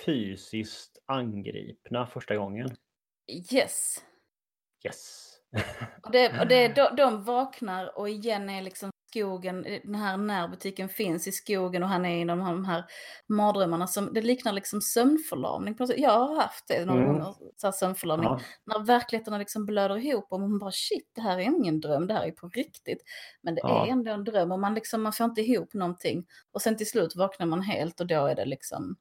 fysiskt angripna första gången. Yes. Yes. Och det, och det, de, de vaknar och igen är liksom skogen, den här närbutiken finns i skogen och han är i de här, de här mardrömmarna som, det liknar liksom sömnförlamning. Jag har haft det några Mm. gånger, så här sömnförlamning. Ja. När verkligheten liksom blöder ihop och man bara shit, det här är ingen dröm, det här är på riktigt. Men det Ja. är ändå en dröm och man, liksom, man får inte ihop någonting. Och sen till slut vaknar man helt och då är det liksom,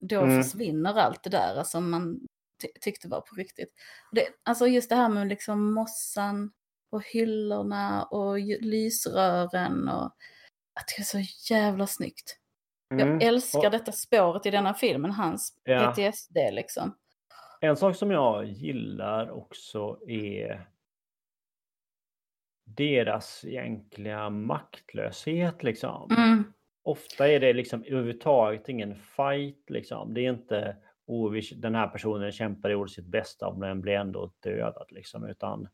då Mm. försvinner allt det där som man ty- tyckte var på riktigt. Det, alltså just det här med liksom mossan och hyllorna och lysrören och jag tycker det är så jävla snyggt. Mm. Jag älskar Och detta spåret i denna filmen, hans Ja. PTSD liksom. En sak som jag gillar också är deras egentliga maktlöshet liksom. Mm. Ofta är det liksom överhuvudtaget ingen fight liksom. Det är inte oh, den här personen kämpar gjorde sitt bästa men blir ändå dödad liksom. Utan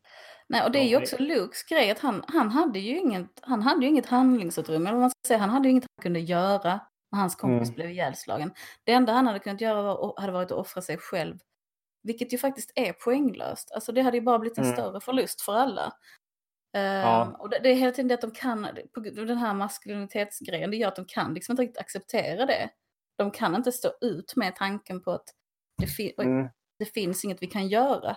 Nej, och det är ju också Lukes grej att han, han, hade ju inget, han hade ju inget handlingsutrymme. Eller man ska säga, han hade ju inget han kunde göra när hans kompis Mm. blev ihjälslagen. Det enda han hade kunnat göra var, hade varit att offra sig själv. Vilket ju faktiskt är poänglöst. Alltså det hade ju bara blivit en Mm. större förlust för alla. Ehm, Ja. och det, det är hela tiden det att de kan, på den här maskulinitetsgrejen, det gör att de kan liksom inte riktigt acceptera det. De kan inte stå ut med tanken på att det, fi- mm, det finns inget vi kan göra.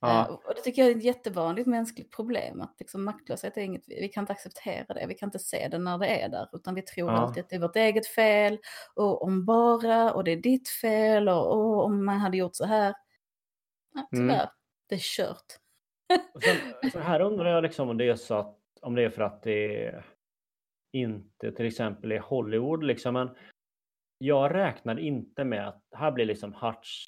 ja, Eh, och det tycker jag är ett jättevanligt mänskligt problem. Att liksom maktlöshet är inget, vi kan inte acceptera det, vi kan inte se det när det är där. Utan vi tror Ja. alltid att det är vårt eget fel. Och om bara, och det är ditt fel. Och, och om man hade gjort så här. Ja, Mm. tyvärr, det är kört. Sen, så här undrar jag liksom om det är så att om det är för att det inte till exempel är Hollywood liksom. Men jag räknar inte med att här blir liksom Hutch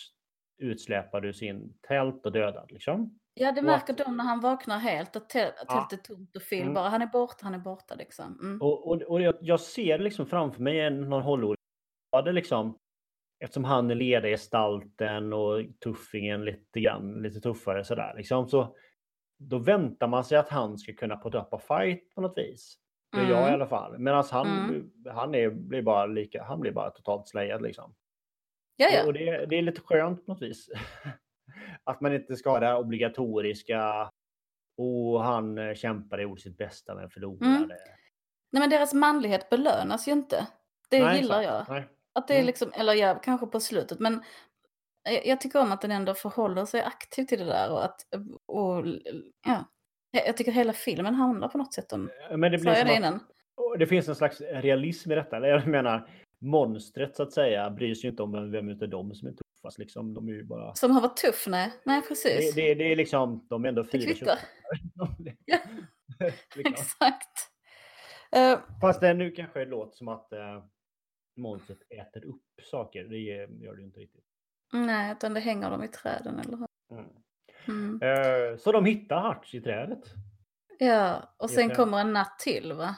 utsläpad ur sin tält och dödad liksom. Ja, det märker att- de när han vaknar helt. Att tä- att Ja. tältet är tomt och Phil Mm. bara, han är borta, han är borta liksom. Mm. Och, och, och jag, jag ser liksom framför mig någon Hollywood liksom eftersom han är ledargestalten och tuffingen lite grann lite tuffare sådär liksom så då väntar man sig att han ska kunna putta upp a fight på något vis. Det gör jag i Mm. alla fall. Medan han, Mm. han är, blir bara lika, han blir bara totalt slayad liksom. Ja, ja. Och det, det är lite skönt på något vis. att man inte ska ha det här obligatoriska och han eh, kämpade och gjorde sitt bästa men förlorade. Mm. Nej, men deras manlighet belönas ju inte. Det Nej, gillar exakt. jag. Nej. Att det är Mm. liksom, eller ja, kanske på slutet, men jag, jag tycker om att den ändå förhåller sig aktivt till det där och att, och, ja. Jag tycker hela filmen handlar på något sätt om, Men det sa blir jag det innan? det finns en slags realism i detta. Eller Jag menar, monstret så att säga bryr sig inte om vem- vem utav dem som är tuffast. Liksom. De är bara... Som har varit tuff, nej, nej Det, precis. det, det är liksom, de är ändå fyra. Ja. liksom. Exakt. Eh, Fast det nu kanske det låter som att uh, monstret äter upp saker. Det gör det ju inte riktigt. nej, utan det hänger dem i träden, eller hur? Mm. Mm. Eh, så de hittar Hutch i trädet. Ja, och sen kommer en natt till, va?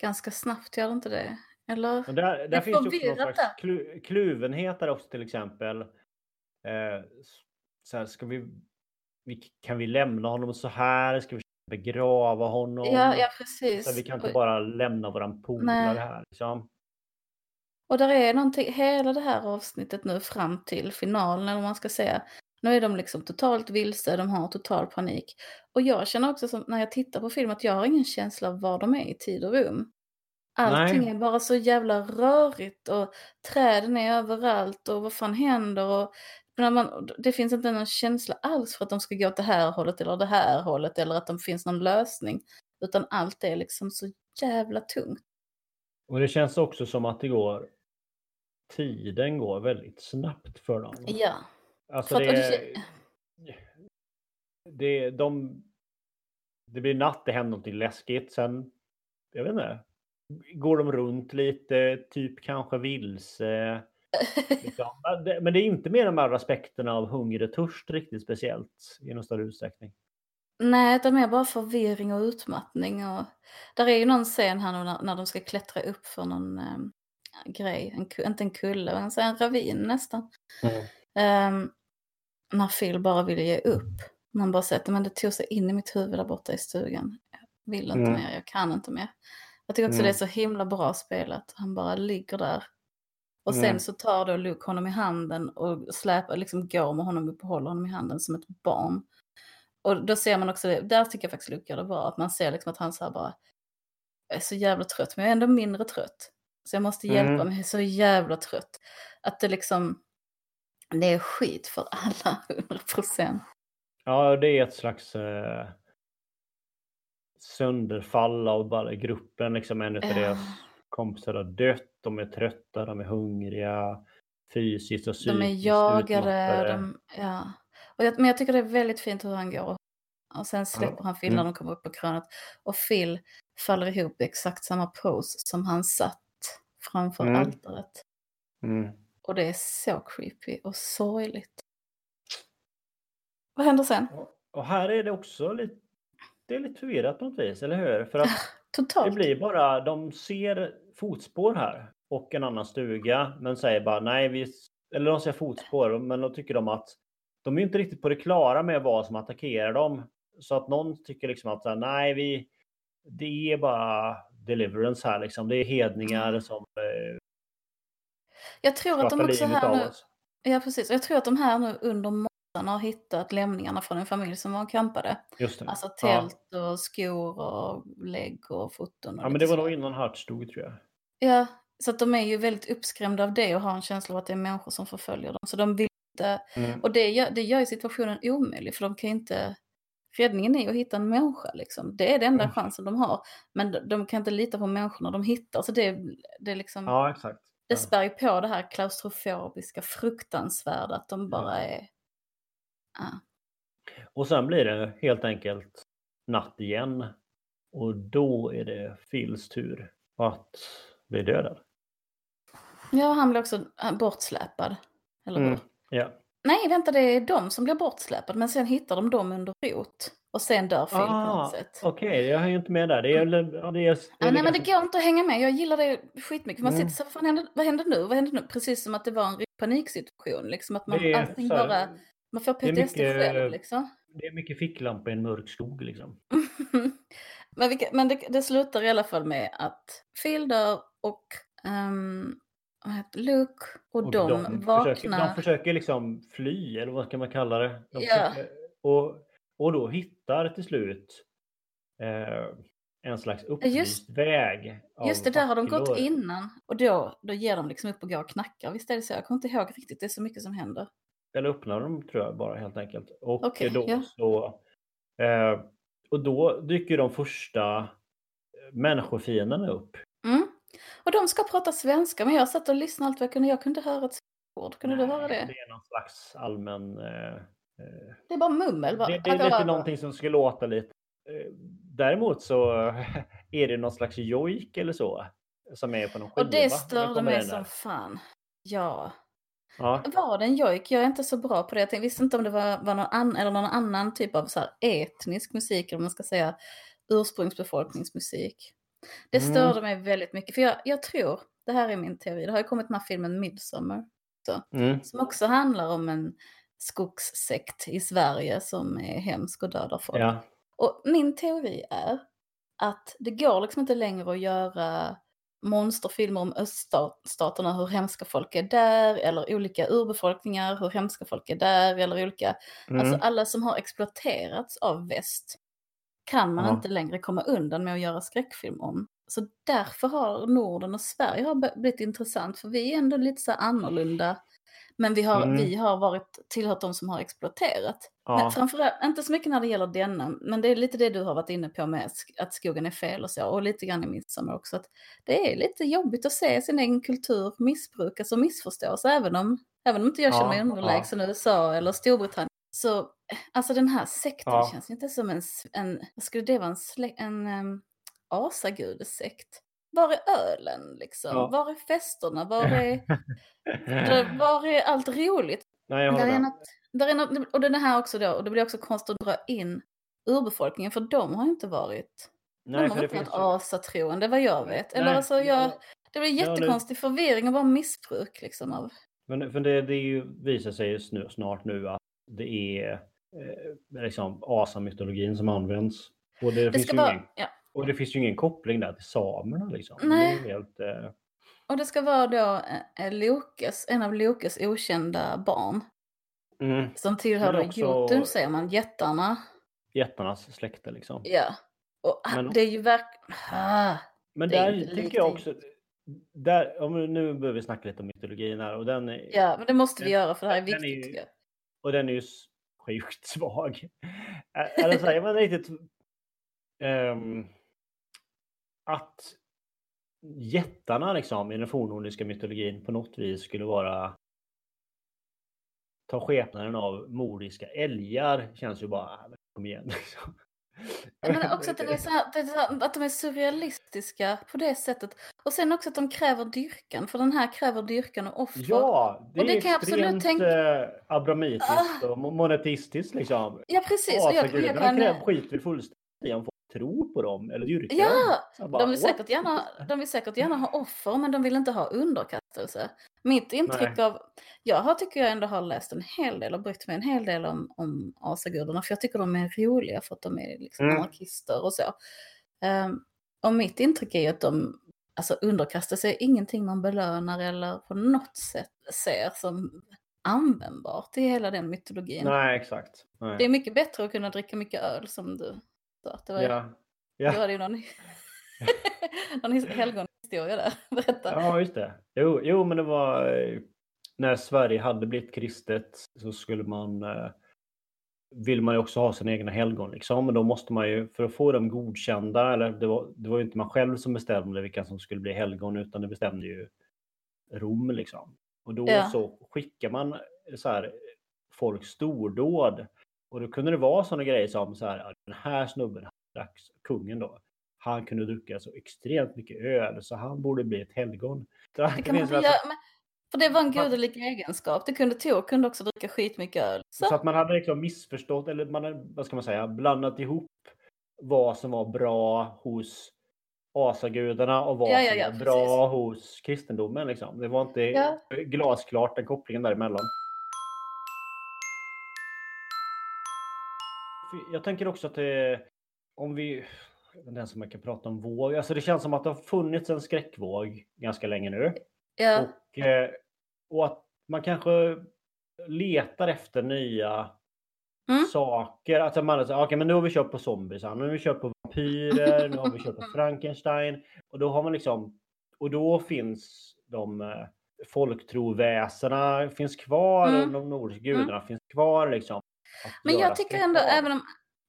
Ganska snabbt, gör det inte det? Eller? Och där där är finns ju också någon slags klu, kluvenhet där också till exempel. Eh, så här, ska vi, kan vi lämna honom så här? Ska vi begrava honom? Ja, ja, precis. så vi kan inte bara lämna våran polare här. Liksom. Och där är någonting, hela det här avsnittet nu fram till finalen, eller man ska säga. Nu är de liksom totalt vilse, de har total panik. Och jag känner också som, när jag tittar på film att jag har ingen känsla av var de är i tid och rum. Allting Nej. är bara så jävla rörigt och träden är överallt och vad fan händer och när man, det finns inte någon känsla alls för att de ska gå åt det här hållet eller det här hållet eller att det finns någon lösning. Utan allt är liksom så jävla tungt. Och det känns också som att det går tiden går väldigt snabbt för dem. Ja. Alltså För det, det- det, de, det blir natt, det händer något läskigt. Sen, jag vet inte, går de runt lite, typ kanske vilse. Liksom. Men det- det är inte med de här aspekterna av hunger och törst riktigt speciellt i någon större utsträckning. Nej, de är bara förvirring och utmattning. Och... Där är ju någon scen här nu när, när de ska klättra upp för någon eh, grej. En, inte en kulle, men så en ravin nästan. Ehm, när Phil bara vill ge upp. Man bara säger att men det tog sig in i mitt huvud där borta i stugan. Jag vill inte Mm. mer, jag kan inte mer. Jag tycker också Mm. det är så himla bra spelat. Han bara ligger där Och sen Mm. så tar då Luke honom i handen och släpar, liksom går med honom upp och håller honom i handen som ett barn. Och då ser man också det, där tycker jag faktiskt Luke gör det bra, att man ser liksom att han så här bara, är så jävla trött, men jag är ändå mindre trött. Så jag måste hjälpa Mm. mig, jag är så jävla trött. Att det liksom, det är skit för alla, 100 procent. Ja, det är ett slags eh, sönderfall av bara gruppen. Liksom en av Ja. deras kompisar har dött, de är trötta, de är hungriga, fysiskt och psykiskt De är jagade, de, ja. Och jag, men jag tycker det är väldigt fint hur han går. Och, sen släpper han Phil när Mm. de kommer upp på krönet. Och Phil faller ihop i exakt samma pose som han satt framför Mm. altaret. Mm. Och det är så creepy och sorgligt. Vad händer sen? Och- här är det också lite, det är lite förvirrat på något vis, eller hur? För att det Totalt. blir bara, de ser fotspår här och en annan stuga, men säger bara nej, vi, eller de ser fotspår, men då tycker de att de är inte riktigt på det klara med vad som attackerar dem. Så att någon tycker liksom att nej, vi, det är bara deliverance här liksom. Det är hedningar som eh, Jag tror att de också här nu, ja precis, jag tror att de här nu under månaden har hittat lämningarna från en familj som var och campade. Just det. Alltså ja. tält och skor och lägg och foton. Och ja, men det var nog innan Hutch dog tror jag. Ja, så att de är ju väldigt uppskrämda av det och har en känsla av att det är människor som förföljer dem. Så de vill inte, Mm. och det gör, det gör ju situationen omöjlig för de kan ju inte, räddningen är ju att hitta en människa liksom. Det är den enda Mm. chansen de har. Men de, de kan inte lita på människorna de hittar. Så det, det, är liksom, Ja, exakt. det spär ju på det här klaustrofobiska, fruktansvärda, att de bara är... Ja. Och sen blir det helt enkelt natt igen. Och då är det Phils tur att bli dödad. ja, han blir också bortsläpad. Eller hur? Mm. Ja. Nej, vänta, det är de som blir bortsläpade, men sen hittar de dem under rot. Och sen dör Phil på Ah, något sätt. Okej, jag hänger inte med där. Det är, ja, det är, det är, Ja, nej, men det går inte att hänga med. Jag gillar det skitmycket. Man Mm. sitter så här, vad händer, vad händer nu? Vad händer nu? Precis som att det var en paniksituation. Liksom att man, det är allting här- bara, man får det är PTSD själv liksom. Det är mycket ficklampa i en mörk skog liksom. men vilka, men det, det slutar i alla fall med att Phil dör och um, vad heter Luke och, Och de, vaknar. Försöker, de försöker liksom fly, eller vad ska man kalla det? De Ja. försöker, och, och då hittar till slut eh, en slags upplyst väg. av Just det, där har de gått innan. Och då, då ger de liksom upp och går och knackar. Visst är det så? Jag kommer inte ihåg riktigt. Det är så mycket som händer. Eller öppnar dem tror jag bara helt enkelt. Och Okej, då ja. så... Eh, och då dyker de första eh, människofienderna upp. Och de ska prata svenska, men jag satt och lyssnade allt vad jag kunde. Jag kunde höra ett ord. Kunde du höra det? Det är någon slags allmän... Eh, eh, Det är bara mummel. Bara. det, det är lite någonting som ska låta lite. Eh, däremot så är det någon slags jojk eller så. Som är på någon skiva. Och det störde mig som fan. Ja. Ja. Var det en jojk? Jag är inte så bra på det. Jag visste inte om det var, var någon, an, eller någon annan typ av så etnisk musik, eller om man ska säga ursprungsbefolkningsmusik. Det Mm. störde mig väldigt mycket. För jag, jag tror, det här är min teori, det har ju kommit den här filmen Midsommar. Mm. Som också handlar om en skogssekt i Sverige som är hemsk och dödar folk. ja. Och min teori är att det går liksom inte längre att göra monsterfilmer om öststaterna, hur hemska folk är där, eller olika urbefolkningar, hur hemska folk är där, eller olika, Mm. alltså alla som har exploaterats av väst kan man Ja. inte längre komma undan med att göra skräckfilm om. Så därför har Norden och Sverige har blivit intressant, för vi är ändå lite så annorlunda. Men vi har, Mm. vi har varit tillhört de som har exploaterat. Men ja. framförallt, inte så mycket när det gäller denna, men det är lite det du har varit inne på med att skogen är fel och så, och lite grann i Midsommar också. Att det är lite jobbigt att se sin egen kultur missbrukas och missförstås, även om, även om inte jag känner mig Ja, underlägsen USA eller Storbritannien. Så alltså den här sekten Ja. känns inte som en, en vad skulle det vara, en, slä, en um, asagudesekt. Var är ölen liksom? Ja. Var är festerna? Var är, var är allt roligt? Nej, jag Där är något, där är något, och den här också då, och det blir också konstigt att dra in urbefolkningen, för de har inte varit, Nej, de har inte varit asatroende, vad jag vet. Eller Nej, alltså, jag, ja. det blir Ja, jättekonstig förvirring och bara missbruk liksom av... Men för det, det ju, visar sig snart nu att det är eh, liksom asamytologin som används. Och det, Det finns ju vara, ingen, ja, och det finns ju ingen koppling där till samerna liksom. Nej. Helt, eh, Och det ska vara då eh, Lokes, en av Lokes okända barn. Mm. Som tillhör Men också- Jotun, säger man, jättarna. Jättarnas släkte liksom. Ja. Och ah, Men- det är ju verkligen... Ah. Men där tycker jag också... Där, nu behöver vi snacka lite om mytologin här och den är, Ja, men det måste vi Den- göra för det här är den är och den är ju sjukt svag. Eller så här, men riktigt... Um, att jättarna liksom i den fornnordiska mytologin på något vis skulle vara ta skepnaden av mordiska älgar känns ju bara, äh, kom igen. Liksom. Men också att, det är så här, att de är surrealistiska på det sättet. Och sen också att de kräver dyrkan, för den här kräver dyrkan och offer. Ja, det Och det är kan jag absolut extremt tänka- eh, abramitiskt och mo- monetistiskt liksom. Ja, precis. Och jag, jag om folk tror på dem eller dyrkar Ja, dem. Bara, de vill, säkert gärna, de vill säkert gärna ha offer, men de vill inte ha underkastelse. Mitt intryck av... Jag har, tycker jag ändå har läst en hel del och brytt mig en hel del om, om asagudarna, för jag tycker de är roliga för att de är liksom Mm. anarkister och så. Ehm, och mitt intryck är ju att de, alltså underkastelse är ingenting man belönar eller på något sätt ser som användbart i hela den mytologin. Nej, exakt. Nej. Det är mycket bättre att kunna dricka mycket öl som du att Det var, ja. Ja. du hade ju någon, någon his- helgonhistoria där. Berätta. ja, just det. Jo, jo, men det var eh, när Sverige hade blivit kristet så skulle man eh, vill man ju också ha sina egna helgon liksom. Men då måste man ju, för att få dem godkända, eller det var, det var ju inte man själv som bestämde vilka som skulle bli helgon, utan det bestämde ju Rom liksom. Och då Ja. så skickar man så här folk stordåd. Och då kunde det vara sådana grejer som så här, den här snubben, dags, kungen då, han kunde dricka så extremt mycket öl så han borde bli ett helgon. Det kan man göra, men, för det var en gudomlig egenskap. Det kunde Tor kunde också dricka skitmycket öl. Så, Så att man hade liksom missförstått, eller man hade, vad ska man säga, blandat ihop vad som var bra hos asagudarna och vad Ja, ja, som ja, var precis. bra hos kristendomen. Liksom. Det var inte glasklart den kopplingen däremellan. Jag tänker också att det, om vi, jag vet inte ens om man kan prata om våg, alltså det känns som att det har funnits en skräckvåg ganska länge nu. ja, Och, eh, och att man kanske letar efter nya Mm. saker. Att man säger, okej men nu har vi kört på zombies, nu har vi kört på vampyrer, nu har vi kört på Frankenstein. Och då har man liksom, och då finns de eh, folktroväsena finns kvar, Mm. de nordiska gudarna finns kvar liksom. Men jag tycker ändå, även om,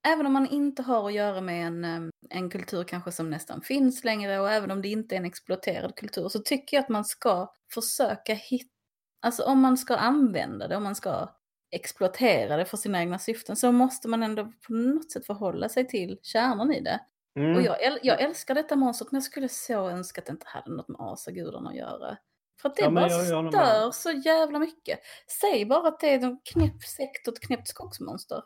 även om man inte har att göra med en, en kultur kanske som nästan finns längre och även om det inte är en exploaterad kultur så tycker jag att man ska försöka hitta, alltså om man ska använda det, om man ska exploatera det för sina egna syften så måste man ändå på något sätt förhålla sig till kärnan i det. Mm. Och jag, jag älskar detta monstret men jag skulle så önska att det inte hade något med asagudarna att göra. För att det Ja, bara jag- jag stör så jävla mycket. Säg bara att det är en knäpp sekt och ett knäppt skogsmonster.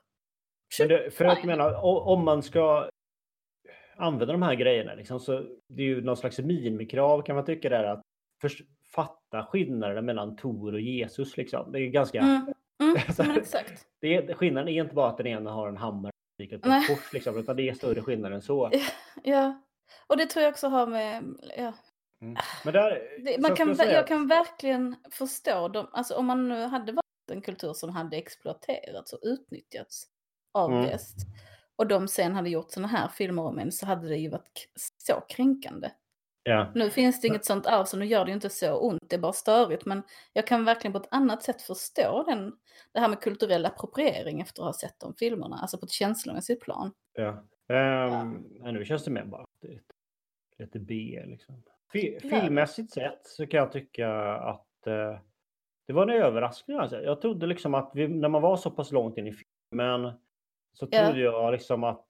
Det, för att Fine. mena, o- om man ska använda de här grejerna, liksom, så det är ju någon slags minimikrav kan man tycka där att förs- fatta skillnaden mellan Tor och Jesus. Liksom. Det är ganska... Mm, mm, Så- men exakt. Det är, skillnaden är inte bara att den ena har en hammare och ett kors, liksom, utan det är större skillnad än så. Ja, och det tror jag också har med... Ja, Mm. Men där, det, man kan, jag säga kan verkligen förstå dem. Alltså om man nu hade varit en kultur som hade exploaterats och utnyttjats av Mm. väst och de sen hade gjort sådana här filmer om en så hade det ju varit så kränkande. Ja. Nu finns det inget sånt arv så nu gör det ju inte så ont, det är bara störigt. Men jag kan verkligen på ett annat sätt förstå den, det här med kulturell appropriering efter att ha sett de filmerna, alltså på ett känslomässigt plan. Ja. Ehm, men nu känns det mer bara lite, lite B. Liksom. Fi- Ja. Filmmässigt sett så kan jag tycka att eh, det var en överraskning. Alltså. Jag trodde liksom att vi, när man var så pass långt in i filmen så Ja. trodde jag liksom att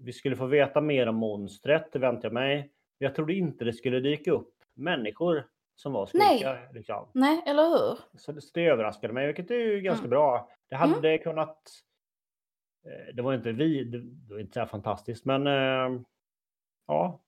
vi skulle få veta mer om monstret, det väntade jag mig. Men jag trodde inte det skulle dyka upp människor som var Nej. skurkar. Liksom. Nej, eller hur? Så det, så det överraskade mig, vilket är ju ganska Mm. bra. Det hade kunnat... eh, Det var inte vi, det, det var inte så här fantastiskt, men eh, ja.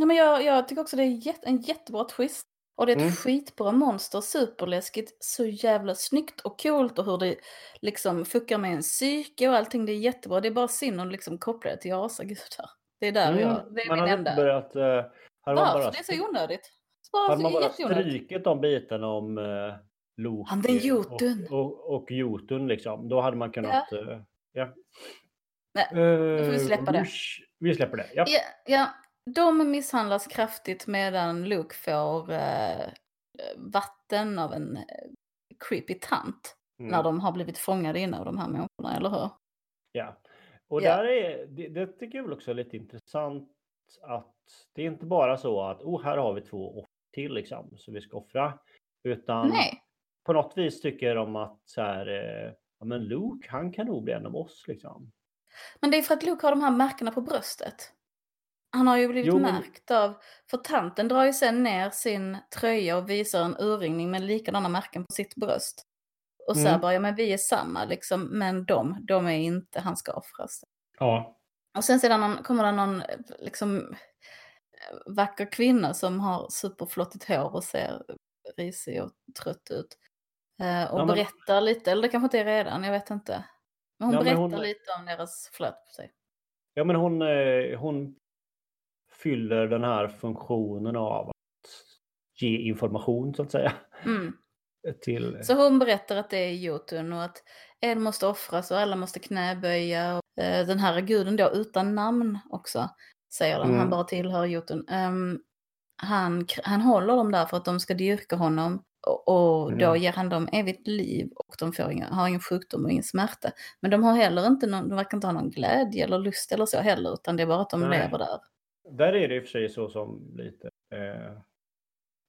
Nej, men jag, jag tycker också det är jätte, en jättebra twist. Och det är ett Mm. skitbra monster, superläskigt, så jävla snyggt och coolt och hur det liksom fuckar med en psyke och allting. Det är jättebra. Det är bara synd att liksom koppla det till asagudar. Det är där Mm, jag, det är man min enda. börjat... eh, hade man bara, Det är så onödigt. Bara Hade man bara strykit de bitarna om eh, Loki Han, den Jotun. och, och, och Jotun liksom, då hade man kunnat... eh, ja. Nej, då får vi släppa det. Vi släpper det, ja. Ja, ja, de misshandlas kraftigt medan Luke får eh, vatten av en eh, creepy tant. Mm. När de har blivit fångade inne av de här människorna, eller hur? Ja. Och Ja. där är, det, det tycker jag väl också är lite intressant att det är inte bara så att oh, här har vi två offer till liksom, så vi ska offra. Utan Nej. på något vis tycker de att så här, eh, ja, men Luke, han kan nog bli en av oss liksom. Men det är för att Luke har de här märkena på bröstet. Han har ju blivit Jo, men- märkt av... För tanten drar ju sen ner sin tröja och visar en urringning med likadana märken på sitt bröst. Och säger Mm. bara, ja men vi är samma liksom, men de, de är inte, han ska offras. Ja. Och sen sedan någon, kommer det någon liksom vacker kvinna som har superflottigt hår och ser risig och trött ut. Eh, och Ja, men- berättar lite, eller det kanske inte är redan, jag vet inte. Men hon Ja, men berättar hon- lite om deras flöt på sig. Ja, men hon, eh, hon fyller den här funktionen av att ge information så att säga. Mm. Till... Så hon berättar att det är Jotun och att en måste offras och alla måste knäböja. Och, eh, den här guden då utan namn också, säger de. Mm. Han bara tillhör Jotun. Ehm, han, han håller dem där för att de ska dyrka honom. Och, och då Mm. ger han dem evigt liv och de får inga, har ingen sjukdom och ingen smärta. Men de har heller inte någon, de verkar inte ha någon glädje eller lust eller så heller, utan det är bara att de Nej. lever där. Där är det i och för sig så som lite eh,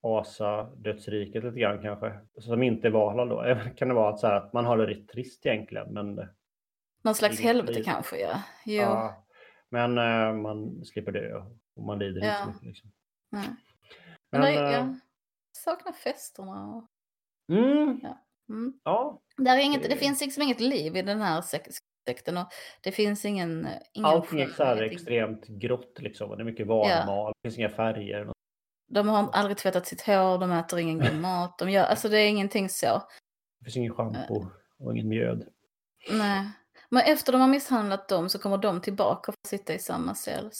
Asa dödsriket lite grann kanske. Som inte är Valhall då. Kan det vara att, så här, att man har det rätt trist egentligen. Men, Någon slags helvete liv. kanske, ja. Jo. ja, men eh, man slipper dö och man lider inte Ja. så mycket. Liksom. Nej. Men, Men, eh, jag saknar festerna. Och, mm, mm. ja, Där är inget, Det- det finns liksom inget liv i den här sekten och det finns ingen... ingen allting är så här extremt grått liksom. Det är mycket varmal, det finns inga färger. De har aldrig tvättat sitt hår, de äter ingen god mat. De gör, alltså det är ingenting så. Det finns ingen schampo och ingen mjöd. Nej. Men efter de har misshandlat dem så kommer de tillbaka och får sitta i samma cell.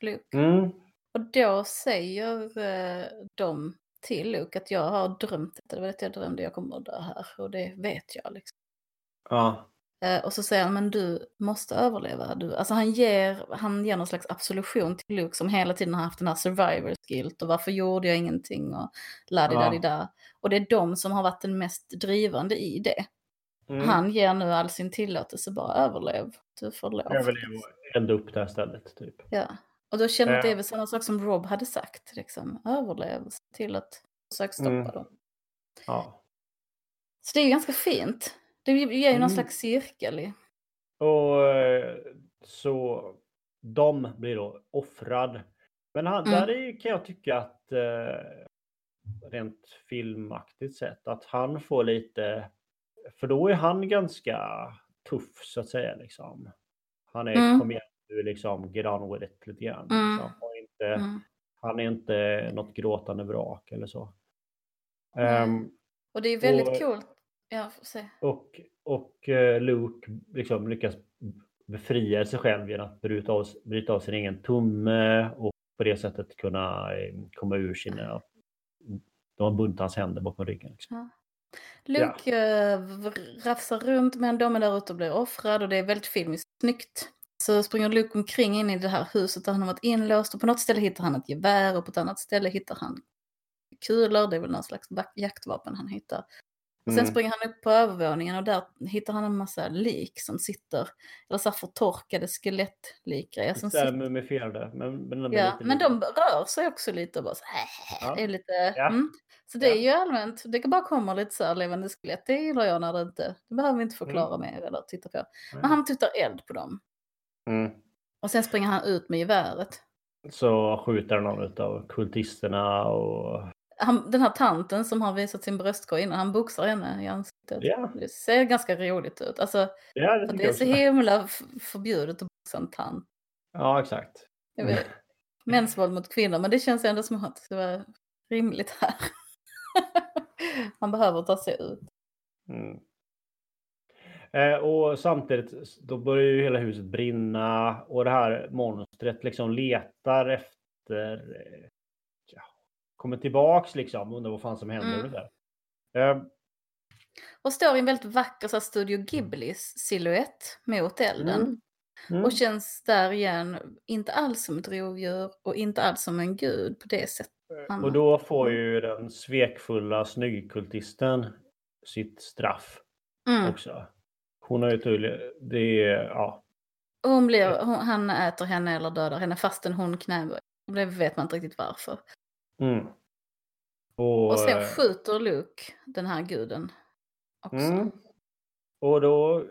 Luke. Mm. Och då säger eh, de till Luke att jag har drömt detta. Det var det jag drömde, jag kommer att dö här. Och det vet jag liksom. Ja, Eh, och så säger han, men du måste överleva. Du, alltså han ger, han ger någon slags absolution till Luke som hela tiden har haft den här survivor guilt och varför gjorde jag ingenting och la di Ja. Och det är de som har varit den mest drivande i det. mm. Han ger nu all sin tillåtelse, bara överlev. Du får lov. överleva och elda upp det här stället. Typ. Ja. Och då känner jag att det är väl samma sak som Rob hade sagt, liksom. Överlev, till att försöka stoppa Mm. dem. Ja. Så det är ju ganska fint. Det ger ju någon Mm. slags cirkel i. Och eh, så de blir då offrad. Men han, Mm. där är, kan jag tycka att eh, rent filmaktigt sett att han får lite, för då är han ganska tuff så att säga liksom. Han är, Mm. kom igen du liksom, get on with it lite grann. Mm. Inte, Mm. han är inte något gråtande vrak eller så. Ehm, Och det är väldigt Och- coolt. Ja, får se. Och, och eh, Luke liksom lyckas befria sig själv genom att bryta av, bryta av sin egen tumme och på det sättet kunna eh, komma ur sina... De har bundit hans händer bakom ryggen. Liksom. Luke eh, v- rafsar runt men de är där ute och blir offrad och det är väldigt filmiskt snyggt. Så springer Luke omkring in i det här huset där han har varit inlåst och på något ställe hittar han ett gevär och på ett annat ställe hittar han kulor, det är väl någon slags jaktvapen han hittar. Och sen Mm. springer han upp på övervåningen och där hittar han en massa lik som sitter, eller så här förtorkade skelettlikgrejer som sitter. mumifierade. Men, men, de Ja, men de rör sig också lite och bara så här. Ja. Är lite, Ja. mm. Så det är ju allmänt, det bara kommer lite så här levande skelett. Det gillar jag när det inte, det behöver vi inte Mm. förklara mer eller titta på. Men han tuttar eld på dem. Mm. Och sen springer han ut med geväret. Så skjuter någon av kultisterna och... Han, den här tanten som har visat sin bröstkorg innan, han boxar henne i ansiktet. Ja, Det ser ganska roligt ut. Alltså, ja det det är så himla förbjudet att boxa en tant. Ja, exakt. Vet, mäns våld mot kvinnor, men det känns ändå som att det var rimligt här. Han behöver ta sig ut. Mm. Eh, och samtidigt då börjar ju hela huset brinna och det här monstret liksom letar efter eh, kommer tillbaks liksom, undrar vad fan som händer. Mm. ungefär. Eh, Och står i en väldigt vacker så Studio Ghiblis silhuett mot elden. Mm. mm. Och känns där igen inte alls som ett rovdjur och inte alls som en gud på det sättet. Anna. Och då får ju den svekfulla snyggkultisten sitt straff Mm. också. Hon har ju tydligen, det är, ja. Och Hon blir, hon, han äter henne eller dödar henne fastän hon knäböjer. Och Det vet man inte riktigt varför. Mm. Och, Och sen eh, skjuter Luke den här guden också. mm. och då,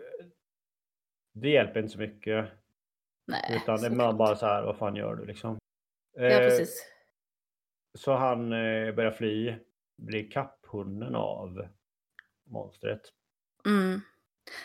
det hjälper inte så mycket. Nej, Utan det är bara så här, vad fan gör du liksom? Ja, Eh, precis. Så han eh, börjar fly, blir kapphunden av monstret. Mm.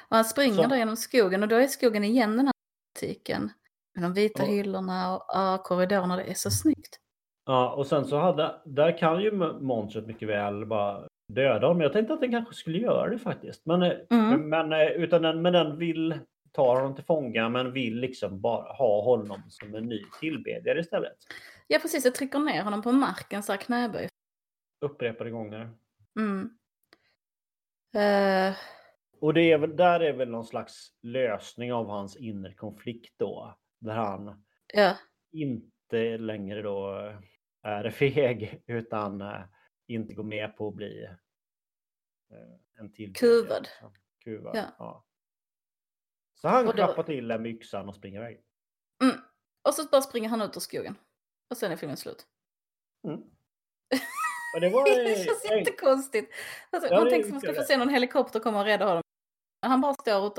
Och han springer Så- där genom skogen och då är skogen igen den här butiken. Med de vita Ja. hyllorna och ja, korridorerna. Det är så snyggt. Ja, och sen så hade, där kan ju monstret mycket väl bara döda honom. Jag tänkte att den kanske skulle göra det faktiskt. Men, eh, Mm. men, eh, utan den, men den vill ta honom till fånga men vill liksom bara ha honom som en ny tillbedjare istället. Ja, precis. Jag trycker ner honom på marken så här knäböj. Upprepade gånger. Mm. Eh, Och det är väl, där är väl någon slags lösning av hans inre konflikt då. Där han ja, inte längre då är feg utan eh, inte går med på att bli eh, en till. Kuvad. Kuvad. Ja. Ja. Så han Och då- klappar till med yxan och springer iväg. mm. Och så bara springer han ut ur skogen. Och sen är filmen slut. Mm. Det var... det känns eh, jättekonstigt. Alltså, Ja, man det tänker att man ska få det. se någon helikopter komma och rädda honom. Men han bara står i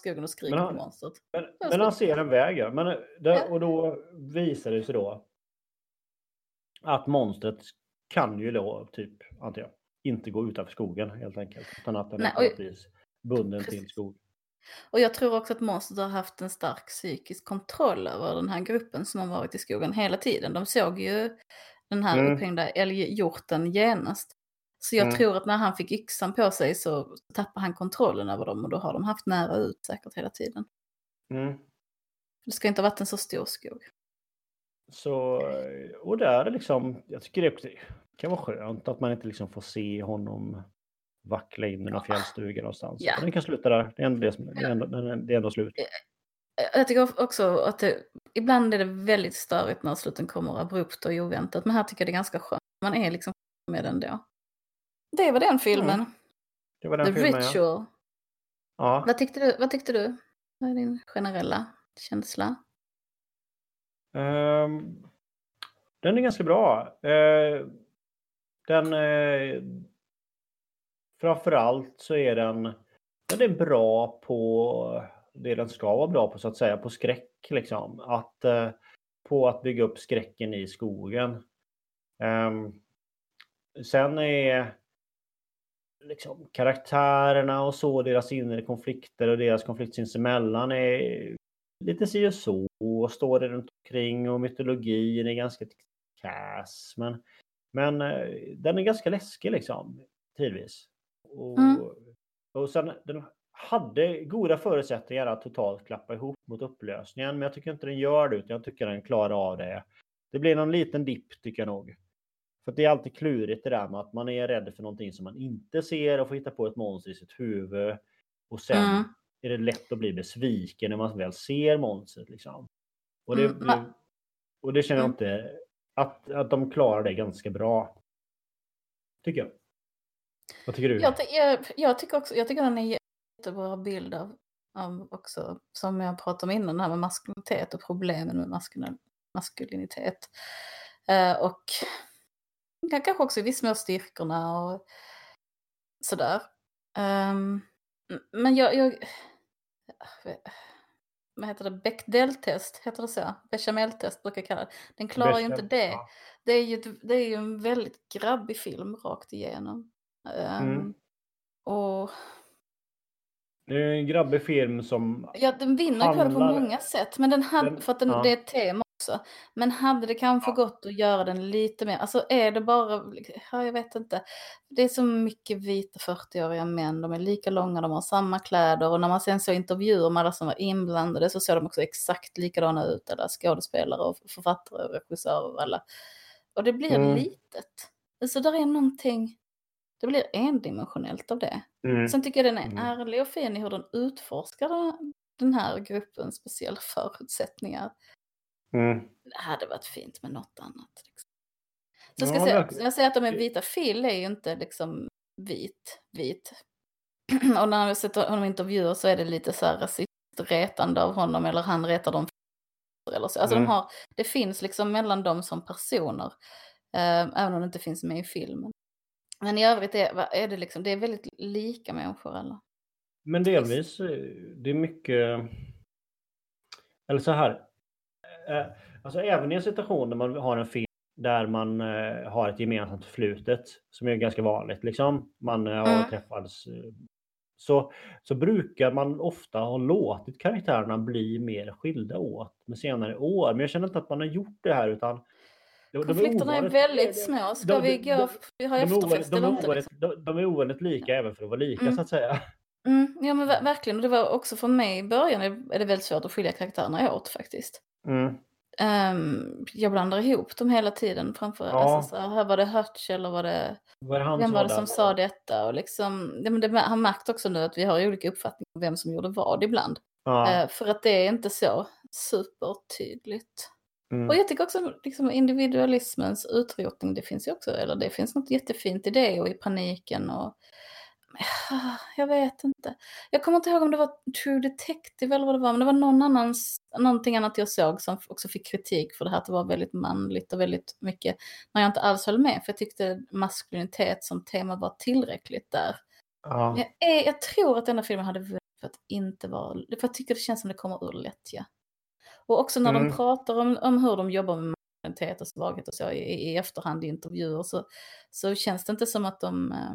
skogen och skriker Men han- på monstret. Men, men han ser en väg, ja. Men, eh, Ja. Och då visar det sig då att monstret kan ju då typ, antar jag, inte gå utanför skogen helt enkelt. Utan att den Nej, är och- vis bunden till Precis. skog. Och jag tror också att monstret har haft en stark psykisk kontroll över den här gruppen som har varit i skogen hela tiden. De såg ju den här Mm. upphängda älghjorten genast. Så jag Mm. tror att när han fick yxan på sig så tappade han kontrollen över dem och då har de haft nära ut säkert hela tiden. Mm. Det ska inte ha varit en så stor skog. Så, eh, och där är liksom, jag tycker det också kan vara skönt att man inte liksom får se honom vackla in i någon Ja. fjällstuga någonstans. Ja. Den kan sluta där. Det är ändå, det som, det är ändå, det är ändå slut. Jag tycker också att det, ibland är det väldigt störigt när sluten kommer abrupt och oväntat. Men här tycker jag det är ganska skönt. Man är liksom med den då. Det var den filmen. Det var den The filmen ja. Ritual. ja. Vad tyckte du? Vad tyckte du? Vad är din generella känsla? Ehm, den är ganska bra. Ehm, den... Framför framförallt så är den, den är bra på det den ska vara bra på så att säga, på skräck liksom. Att, eh, på att bygga upp skräcken i skogen. Ehm, sen är liksom karaktärerna och så, deras inre konflikter och deras konflikt sinsemellan är lite si och så och står det runt omkring och mytologin är ganska kass. Men, men eh, den är ganska läskig liksom, tidvis. Och, Mm. och sen, den hade goda förutsättningar att totalt klappa ihop mot upplösningen, men jag tycker inte den gör det, utan jag tycker den klarar av det. Det blir någon liten dipp tycker jag nog. För det är alltid klurigt det där med att man är rädd för någonting som man inte ser och får hitta på ett monster i sitt huvud. Och sen Mm. Är det lätt att bli besviken när man väl ser monstret. Liksom. Och, det, Mm, och det känner jag Mm. inte att, att de klarar det ganska bra. Tycker jag. Vad tycker du? Jag, jag, jag tycker också, jag tycker den är jättebra bild av, av också, som jag pratade om innan, det här med maskulinitet och problemen med maskulin, maskulinitet. Eh, och ka- kanske också i viss mån styrkorna och sådär. Ehm, men jag, jag vad heter det, Bechdel-test, heter det så? Bechamel-test brukar jag kalla det. Den klarar ju inte Bechamel, det. ja. Det är, ju, det är ju en väldigt grabbig film rakt igenom. Ehm, Mm. Och Det är en grabbig film som... ja, den vinner det på Handlar- många sätt. Men den hade, Den- för att den, ja. det är ett tema också. Men hade det kanske gått att göra den lite mer, alltså är det bara, ja, jag vet inte. Det är så mycket vita 40-åriga män, de är lika långa, de har samma kläder och när man sen såg intervjuer med alla som var inblandade så såg de också exakt likadana ut, alla skådespelare och författare och regissörer och alla. Och det blir Mm. litet. Så där är någonting, det blir endimensionellt av det. Mm. Sen tycker jag den är Mm. ärlig och fin i hur den utforskar den här gruppens speciella förutsättningar. Mm. Det hade varit fint med något annat. Liksom. Så jag, ska Ja, säga, jag säger att de är vita. Phil är ju inte liksom vit, vit. och när jag sett honom i intervjuer så är det lite så här rasistretande av honom eller han retar dem eller så. Alltså Mm. de har, det finns liksom mellan dem som personer. Eh, även om det inte finns med i filmen. Men i övrigt är, är det liksom, det är väldigt lika människor alla. Men delvis, eh, det är mycket... Eller så här. Eh, Alltså även i en situation där man har en film där man eh, har ett gemensamt förflutet, som är ganska vanligt, liksom. Man eh, har Mm. träffats. Så, så brukar man ofta ha låtit karaktärerna bli mer skilda åt med senare år. Men jag känner inte att man har gjort det här utan... Konflikterna är ovanligt- väldigt små. Ska de- vi gå, de- är ovanligt- efterfest de är eller inte? Liksom. de- De är ovanligt lika även för att vara lika Mm. så att säga. Mm, ja men ver- verkligen, och det var också för mig i början är är det väldigt svårt att skilja karaktärerna åt faktiskt. Mm. Ehm, jag blandar ihop dem hela tiden framför, Ja. alltså, så här, var det Hutch eller var det, Vad är det vem var det där? som sa detta? Och liksom, ja, men det, han märkt också nu att vi har olika uppfattningar om vem som gjorde vad ibland. Ja. Eh, för att det är inte så supertydligt. Mm. Och jag tycker också liksom, individualismens utrotning, det finns ju också, eller det finns något jättefint i det och i paniken och jag vet inte. Jag kommer inte ihåg om det var True Detective eller vad det var, men det var någon annans, någonting annat jag såg som också fick kritik för det här att det var väldigt manligt och väldigt mycket, när jag inte alls höll med, för jag tyckte maskulinitet som tema var tillräckligt där. Ja. Jag, är, jag tror att denna filmen hade vunnit för att inte vara, för jag tycker det känns som det kommer ur lättja. Och också när Mm. de pratar om, om hur de jobbar med maskulinitet och svaghet och så i, i efterhand i intervjuer så, så känns det inte som att de eh,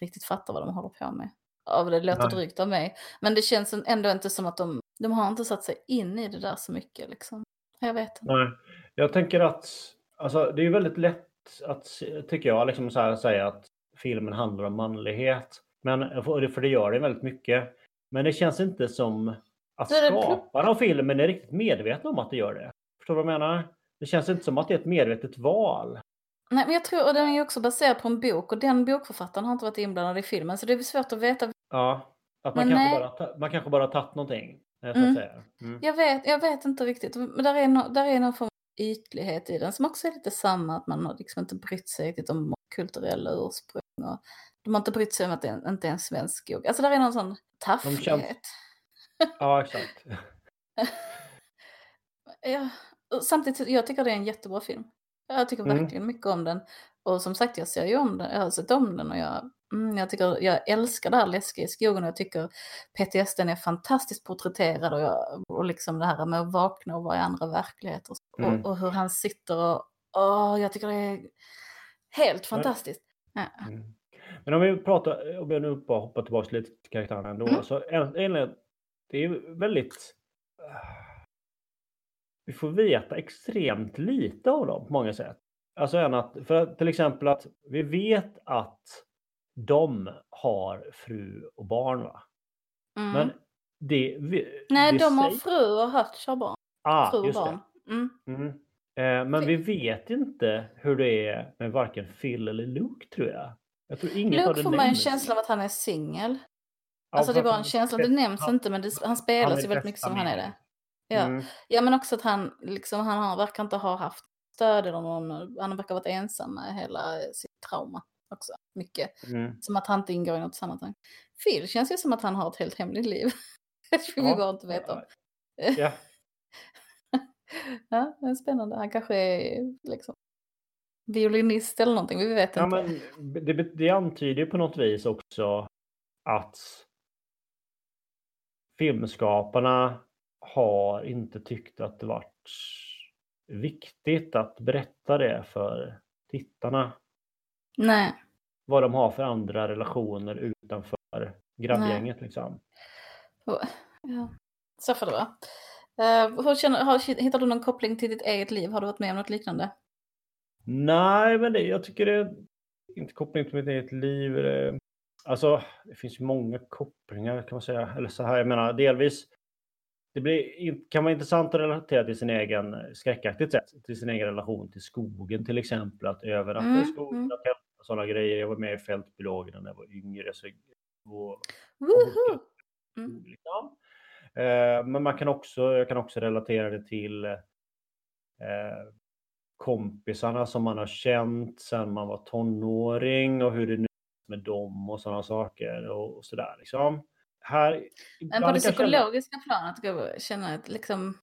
riktigt fattar vad de håller på med. Ja, det låter Nej. drygt av mig. Men det känns ändå inte som att de, de har inte satt sig in i det där så mycket liksom. Jag vet inte. Nej, jag tänker att alltså, det är väldigt lätt att, tycker jag, liksom så här, säga att filmen handlar om manlighet. Men, för det- gör det väldigt mycket. Men det känns inte som att skaparna av filmen är riktigt medvetna om att det gör det. Förstår du vad jag menar? Det känns inte som att det är ett medvetet val. Nej, men jag tror, och den är också baserad på en bok och den bokförfattaren har inte varit inblandad i filmen så det är svårt att veta. Ja, att man, Men kanske nej. bara, man kanske bara tagit någonting. eh, Så Mm. säga. Mm. Jag vet, jag vet inte riktigt. Men där är, no, där är någon form av ytlighet i den som också är lite samma, att man har liksom inte brytt sig riktigt om kulturella ursprung. Och de har inte brytt sig om att det inte är en svensk skog. Alltså där är någon sån tafflighet. känns- Ja, exakt. Ja, samtidigt, jag tycker det är en jättebra film. Jag tycker Mm. verkligen mycket om den. Och som sagt, jag ser ju om den, jag har sett om den och jag, mm, jag, tycker, jag älskar det här läskiga i skogen och jag tycker PTSD är fantastiskt porträtterad och, jag, och liksom det här med att vakna och vara i andra verkligheter. Och, Mm. och, hur han sitter och, åh, jag tycker det är helt fantastiskt. Ja. Mm. Men om vi pratar, om jag nu bara hoppar tillbaka lite till karaktärerna ändå. Mm. Så en, en, det är ju väldigt... Vi får veta extremt lite av dem på många sätt. Alltså än att, för till exempel att vi vet att de har fru och barn va? Mm. Men det... Vi, Nej, det de har säger- fru och Hutch har barn. ah, fru och barn. Mm. Mm. Eh, men vi vet inte hur det är med varken Phil eller Luke tror jag. Jag tror inget Luke får man en känsla av att han är singel. Ja, Alltså det är bara en känsla, det nämns han- inte men det, han spelas han ju väldigt mycket som han är det. Ja. Mm. ja men också att han, liksom, han har, verkar inte ha haft stöd eller någon, han verkar ha varit ensam med hela sitt trauma också. Mycket. Mm. Som att han inte ingår i något sammanhang. Phil känns ju som att han har ett helt hemligt liv. Det vill vi bara inte veta om. Ja. Ja, det är spännande. Han kanske är liksom violinist eller någonting, vi vet Ja, inte. men det, det antyder ju på något vis också att filmskaparna har inte tyckt att det varit viktigt att berätta det för tittarna. Nej. Vad de har för andra relationer utanför grabbgänget liksom. Ja, så får det vara. Uh, hur känner, har, hittar du någon koppling till ditt eget liv? Har du varit med om något liknande? Nej, men det, jag tycker det är inte koppling till mitt eget liv. Det, alltså, det finns ju många kopplingar kan man säga. Eller så här, jag menar delvis. Det blir, kan vara intressant att relatera till sin egen skräckaktigt sätt, till sin egen relation till skogen till exempel, att övernatta Mm, i skogen, mm. att tälta och sådana grejer. Jag var med i Fältbiologerna när jag var yngre. Så och, Woho! Mm. liksom. eh, men man kan också, jag kan också relatera det till eh, kompisarna som man har känt sedan man var tonåring och hur det nu är med dem och sådana saker och, och sådär liksom. Här, Men på det psykologiska planet jag känna att liksom,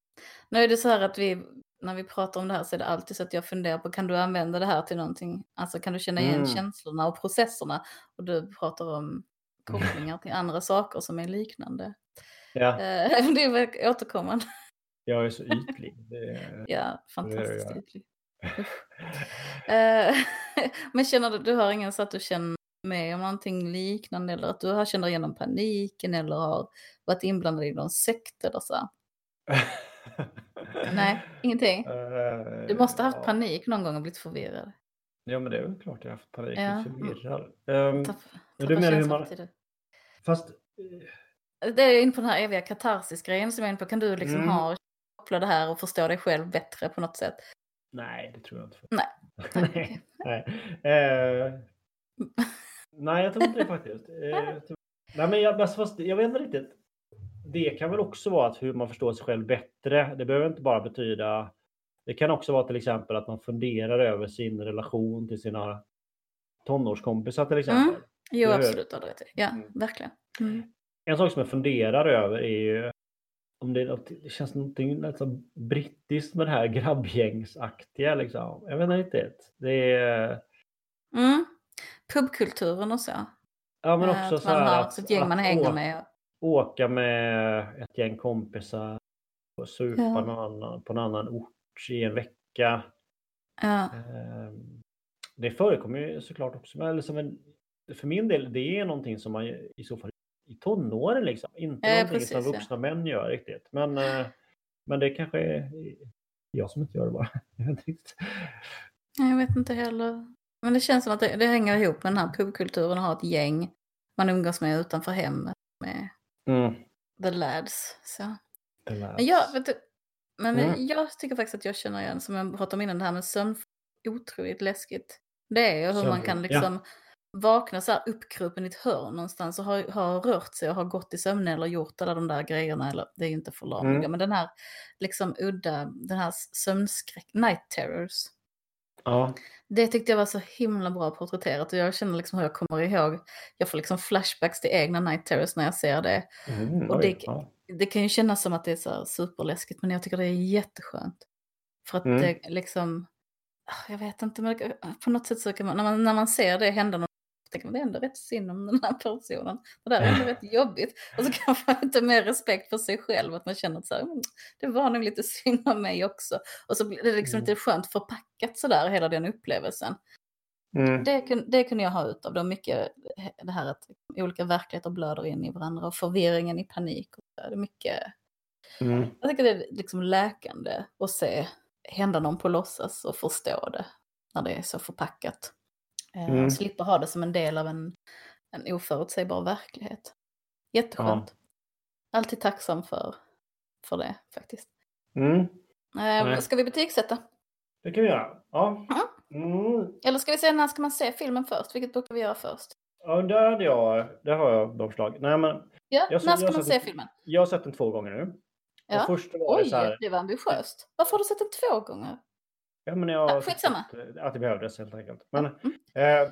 nu är det så här att vi, när vi pratar om det här så är det alltid så att jag funderar på kan du använda det här till någonting? Alltså kan du känna igen Mm. känslorna och processerna? Och du pratar om kopplingar till andra saker som är liknande. Ja, Eh, det är återkommande. jag är så ytlig. Är... Ja, fantastiskt ytlig. Eh, Men känner du, du har ingen så att du känner med om någonting liknande eller att du har känner igenom paniken eller har varit inblandad i någon sekt eller så? Nej, ingenting. Eh, Du måste ha haft panik någon gång och blivit förvirrad. Ja, men det är väl klart jag har haft panik. Ja. Förvirrad. Um, Tapp, du tappa menar hur man- fast Det är in på den här eviga katarsis-grejen som jag är inne på. Kan du liksom Mm. ha, koppla det här och förstå dig själv bättre på något sätt? nej, det tror jag inte. Nej. nej. nej. Eh, nej, jag tror inte det faktiskt. Eh, tror- nej, men jag, fast, fast, jag vet inte riktigt. Det kan väl också vara att hur man förstår sig själv bättre. Det behöver inte bara betyda. Det kan också vara till exempel att man funderar över sin relation till sina tonårskompisar till exempel. Jo, Eller hur? absolut. Ja, Mm. verkligen. Mm. En sak som jag funderar över är ju om det, är något, det känns någonting liksom brittiskt med det här grabbgängsaktiga liksom. Jag vet inte riktigt. Det är, Mm. Pubkulturen och så. ja men Eh, också att så man här har att, ett gäng man hänger å- med. åka med ett gäng kompisar och supa Ja. någon annan, på en annan ort i en vecka. Ja. Ehm, Det förekommer ju såklart också. Men liksom en, för min del, det är någonting som man i så fall i tonåren liksom. Inte Ja, någonting precis, som ja. vuxna män gör riktigt. Men, eh, men det kanske är jag som inte gör det bara. Jag vet inte riktigt. Nej, Jag vet inte heller. Men det känns som att det, det hänger ihop med den här pubkulturen och ha ett gäng man umgås med utanför hemmet med Mm. the lads. Så. Det lät- Men jag, du, men Mm. jag tycker faktiskt att jag känner igen, som jag pratade om innan, det här med sömn, otroligt läskigt. Det är hur man kan Sömn, ja. liksom vakna så här uppkrupen i ett hörn någonstans och ha, ha rört sig och ha gått i sömn eller gjort alla de där grejerna. Eller, det är ju inte förlamande, Mm. men den här liksom udda, den här sömnskräck, night terrors. Ja. Det tyckte jag var så himla bra porträtterat och jag känner liksom hur jag kommer ihåg, jag får liksom flashbacks till egna night terrors när jag ser det. Mm, Och det- ja. Det kan ju kännas som att det är så superläskigt men jag tycker det är jätteskönt. För att Mm. det liksom, ah, jag vet inte, men på något sätt så kan man, när man, när man ser det hända något, tänker man det är ändå rätt synd om den här personen. Det där är ändå rätt jobbigt. Och så kan man inte mer respekt för sig själv, att man känner att så här, "Mm, det var nog lite synd om mig också. Och så blir det liksom Mm. lite skönt förpackat sådär, hela den upplevelsen. Mm. Det, kun, det kunde jag ha ut av det, mycket det här att olika verkligheter blöder in i varandra och förvirringen i panik. Och så det är mycket, Mm. jag tycker det är liksom läkande att se hända någon på låtsas och förstå det när det är så förpackat. Eh, Mm. Och slippa ha det som en del av en, en oförutsägbar verklighet. Jätteskönt. Alltid tacksam för, för det faktiskt. Mm. Eh, ska vi betygsätta? Det kan vi göra. Ja. Mm. Eller ska vi se när ska man se filmen först? Vilket brukar vi göra först? Ja, där, hade jag, där har jag de förslag. Nej, men Ja, Jag när ska jag man se filmen? jag har sett den två gånger nu. Ja. Och först var det Oj, så här, det var ambitiöst. Varför har du sett den två gånger? Ja, men jag Ah, skitsamma. tyckte att det behövdes helt enkelt. Men Mm. eh,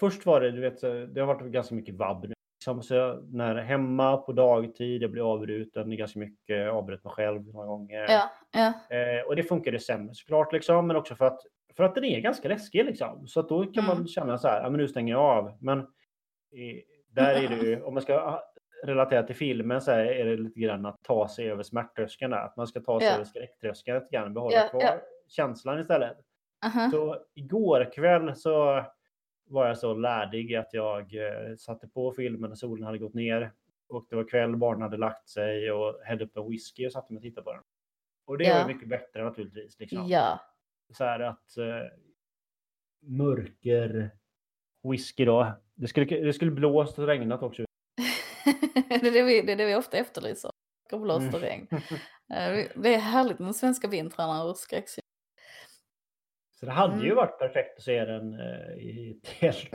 först var det, du vet, det har varit ganska mycket vabb nu. Liksom, så jag, när hemma på dagtid, jag blir avbruten ganska mycket, avbröt mig själv några gånger. Ja, ja, Eh, och det funkade sämre såklart, liksom, men också för att, för att den är ganska läskig. Liksom. Så att då kan Mm. man känna så här, ja, men nu stänger jag av. Men eh, där är det ju, om man ska relatera till filmen så här, är det lite grann att ta sig över smärttröskeln. där. Att man ska ta sig Ja. över skräcktröskeln lite grann, behålla Ja, kvar ja. Känslan istället. aha. Så igår kväll så var jag så lärdig att jag eh, satte på filmen när solen hade gått ner. Och det var kväll, barnen hade lagt sig och hällde upp en whisky och satte mig och tittade på den. Och det Ja. var mycket bättre naturligtvis. Liksom. Ja, Så här att eh, mörker whisky då. Det skulle, det skulle blåst och regnat också. det, är det, vi, det är det vi ofta efterlyser. blåst och regn. Eh, Det är härligt med svenska vintrarna och skräckfilm. Så det hade ju Mm. varit perfekt att se den eh, i tält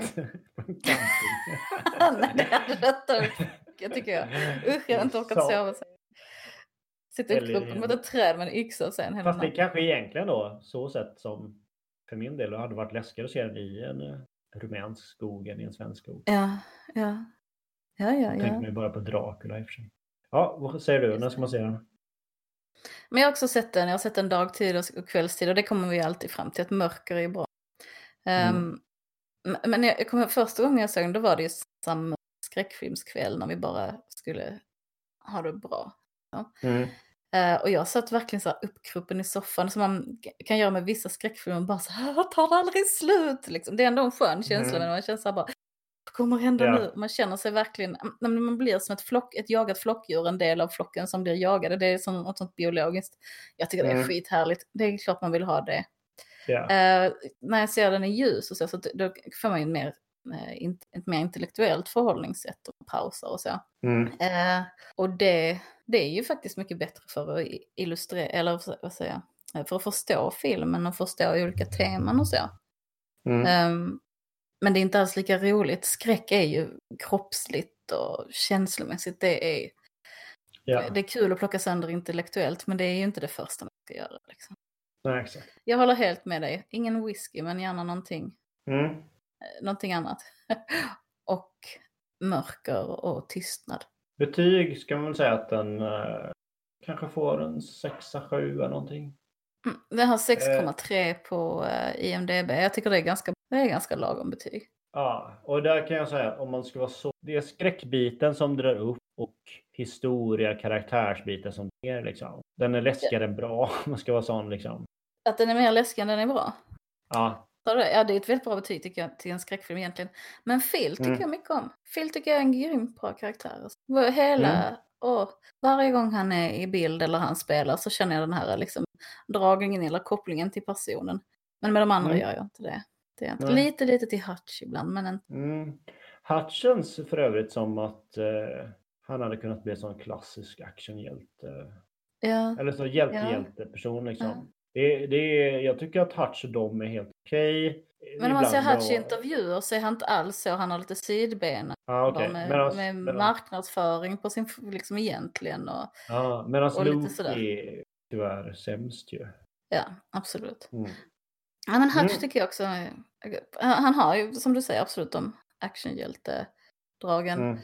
på en camping. Nej, det hade detta mycket tycker jag. Usch, jag har inte orkat Så. sova. sen. Sitta uppkroppen mot ett träd med en yxa och sen hela Fast det kanske egentligen då, så sett som för min del, hade varit läskigare att se den i en eh, rumänsk skog än i en svensk skog. Ja, ja. Ja, ja, Jag ja. mig bara på Dracula i och för sig. Ja, vad säger du? När ska man se den? Men jag har också sett den. Jag har sett den dagtid och kvällstid och det kommer vi alltid fram till att mörker är bra. Mm. Ehm, m- men jag, jag kommer första gången jag såg den, då var det ju samma skräckfilmskväll när vi bara skulle ha det bra. Mm. Eh, och jag satt verkligen så här uppkruppen i soffan som man kan göra med vissa skräckfilmer. Bara så här, tar det aldrig slut? Liksom. Det är ändå en skön känsla Mm. men man känner så här bara, kommer hända Ja. nu? Man känner sig verkligen, mm, man blir som ett, flock, ett jagat flockdjur, en del av flocken som blir jagade. Det är som något sånt biologiskt. Jag tycker det är Mm. skithärligt. Det är klart man vill ha det. Ja. Eh, när jag ser den i ljus och så, så då får man ju mer, eh, ett mer intellektuellt förhållningssätt och pauser och så. Mm. Eh, och det, det är ju faktiskt mycket bättre för att illustrera, eller vad- säger jag, för att förstå filmen och förstå olika teman och så. Mm. Ehm, men det är inte alls lika roligt. Skräck är ju kroppsligt och känslomässigt. Det är, Ja, det är kul att plocka sönder intellektuellt, men det är ju inte det första man ska göra. Liksom. nej, exakt. Jag håller helt med dig. Ingen whisky, men gärna någonting, Mm. eh, någonting annat. och mörker och tystnad. Betyg ska man väl säga att den eh, kanske får en sexa, sjua någonting. Mm, Den har 6,3 på eh, IMDB. Jag tycker det är ganska, det är ganska lagom betyg. Ja, och där kan jag säga om man ska vara så. Det är skräckbiten som drar upp och historia, karaktärsbiten som ger liksom. Den är läskigare än bra om man ska vara sån liksom. Att den är mer läskig än den är bra. Ja, Ja, det är ett väldigt bra betyg tycker jag till en skräckfilm egentligen. Men Phil tycker Mm. jag mycket om. Phil tycker jag är en grymt bra karaktär. Alltså. Hela, Mm. och varje gång han är i bild eller han spelar så känner jag den här liksom, dragningen eller kopplingen till personen. Men med de andra Mm. gör jag inte det. Det är inte. Nej. Lite, lite till Hutch ibland, men en, Mm. Hutchins för övrigt som att eh, han hade kunnat bli en sån klassisk actionhjälte. ja, Eller så hjälte-hjälte-person liksom. Det, det är, jag tycker att Hutch och de är helt okej. men om man ser Hutch i intervjuer så är han inte alls så. Han har lite sidben Ja, okej. med, Medans- med medans- marknadsföring på sin, liksom egentligen. Och, Ja, medan och lite Luke är tyvärr sämst ju. ja, absolut. Mm. Ja, men Hutch Mm. tycker jag också, är- han har ju som du säger absolut de actionhjälte-dragen. Mm.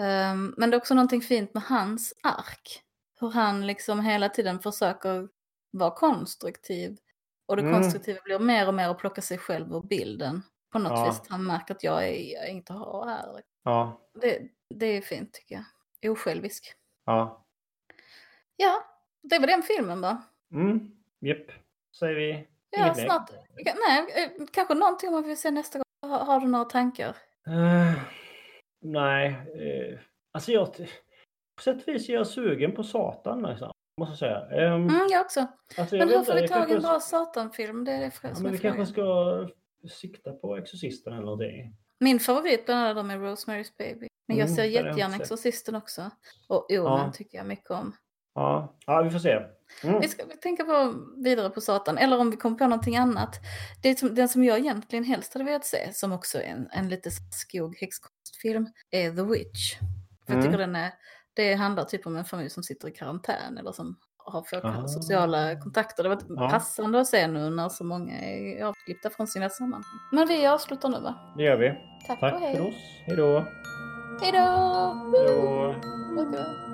Ehm, men det är också någonting fint med hans ark. Hur han liksom hela tiden försöker vara konstruktiv. Och det Mm. konstruktiva blir mer och mer att plocka sig själv ur bilden. På något Ja. vis. Han märker att jag är, jag inte att ha här. Ja, Det, det är fint tycker jag. Osjälvisk. ja. Ja, det var den filmen va? Mm. Japp, säger vi. Ja, snart. Nej, eh, kanske någonting man vill se nästa gång. Har, har du några tankar? Eh, nej, eh, alltså jag... På sätt och vis är jag sugen på Satan liksom, måste jag säga. Ehm, Mm, jag också. alltså, jag Men hur får vi tag i en bra Satan-film? Det är det Ja, men vi kanske ska sikta på Exorcisten eller någonting. Min favorit bland alla dem är Rosemary's Baby. Men jag Mm, ser jag jättegärna. Exorcisten också. Och Omen Ja. tycker jag mycket om. Ja, ja vi får se. Mm. Vi ska tänka på vidare på Satan, eller om vi kommer på någonting annat. Det som, den som jag egentligen helst hade velat se, som också är en, en lite skog häxkonstfilm, är The Witch. För jag Mm. tycker den är, det handlar typ om en familj som sitter i karantän eller som har fått Ah. sociala kontakter. Det var Ja. passande att se nu när så många är avklippta från sina sammanhang. Men vi avslutar nu va? Det gör vi. Tack, Tack och hej. för oss. Hej då. Hej då! Hej då. Woo!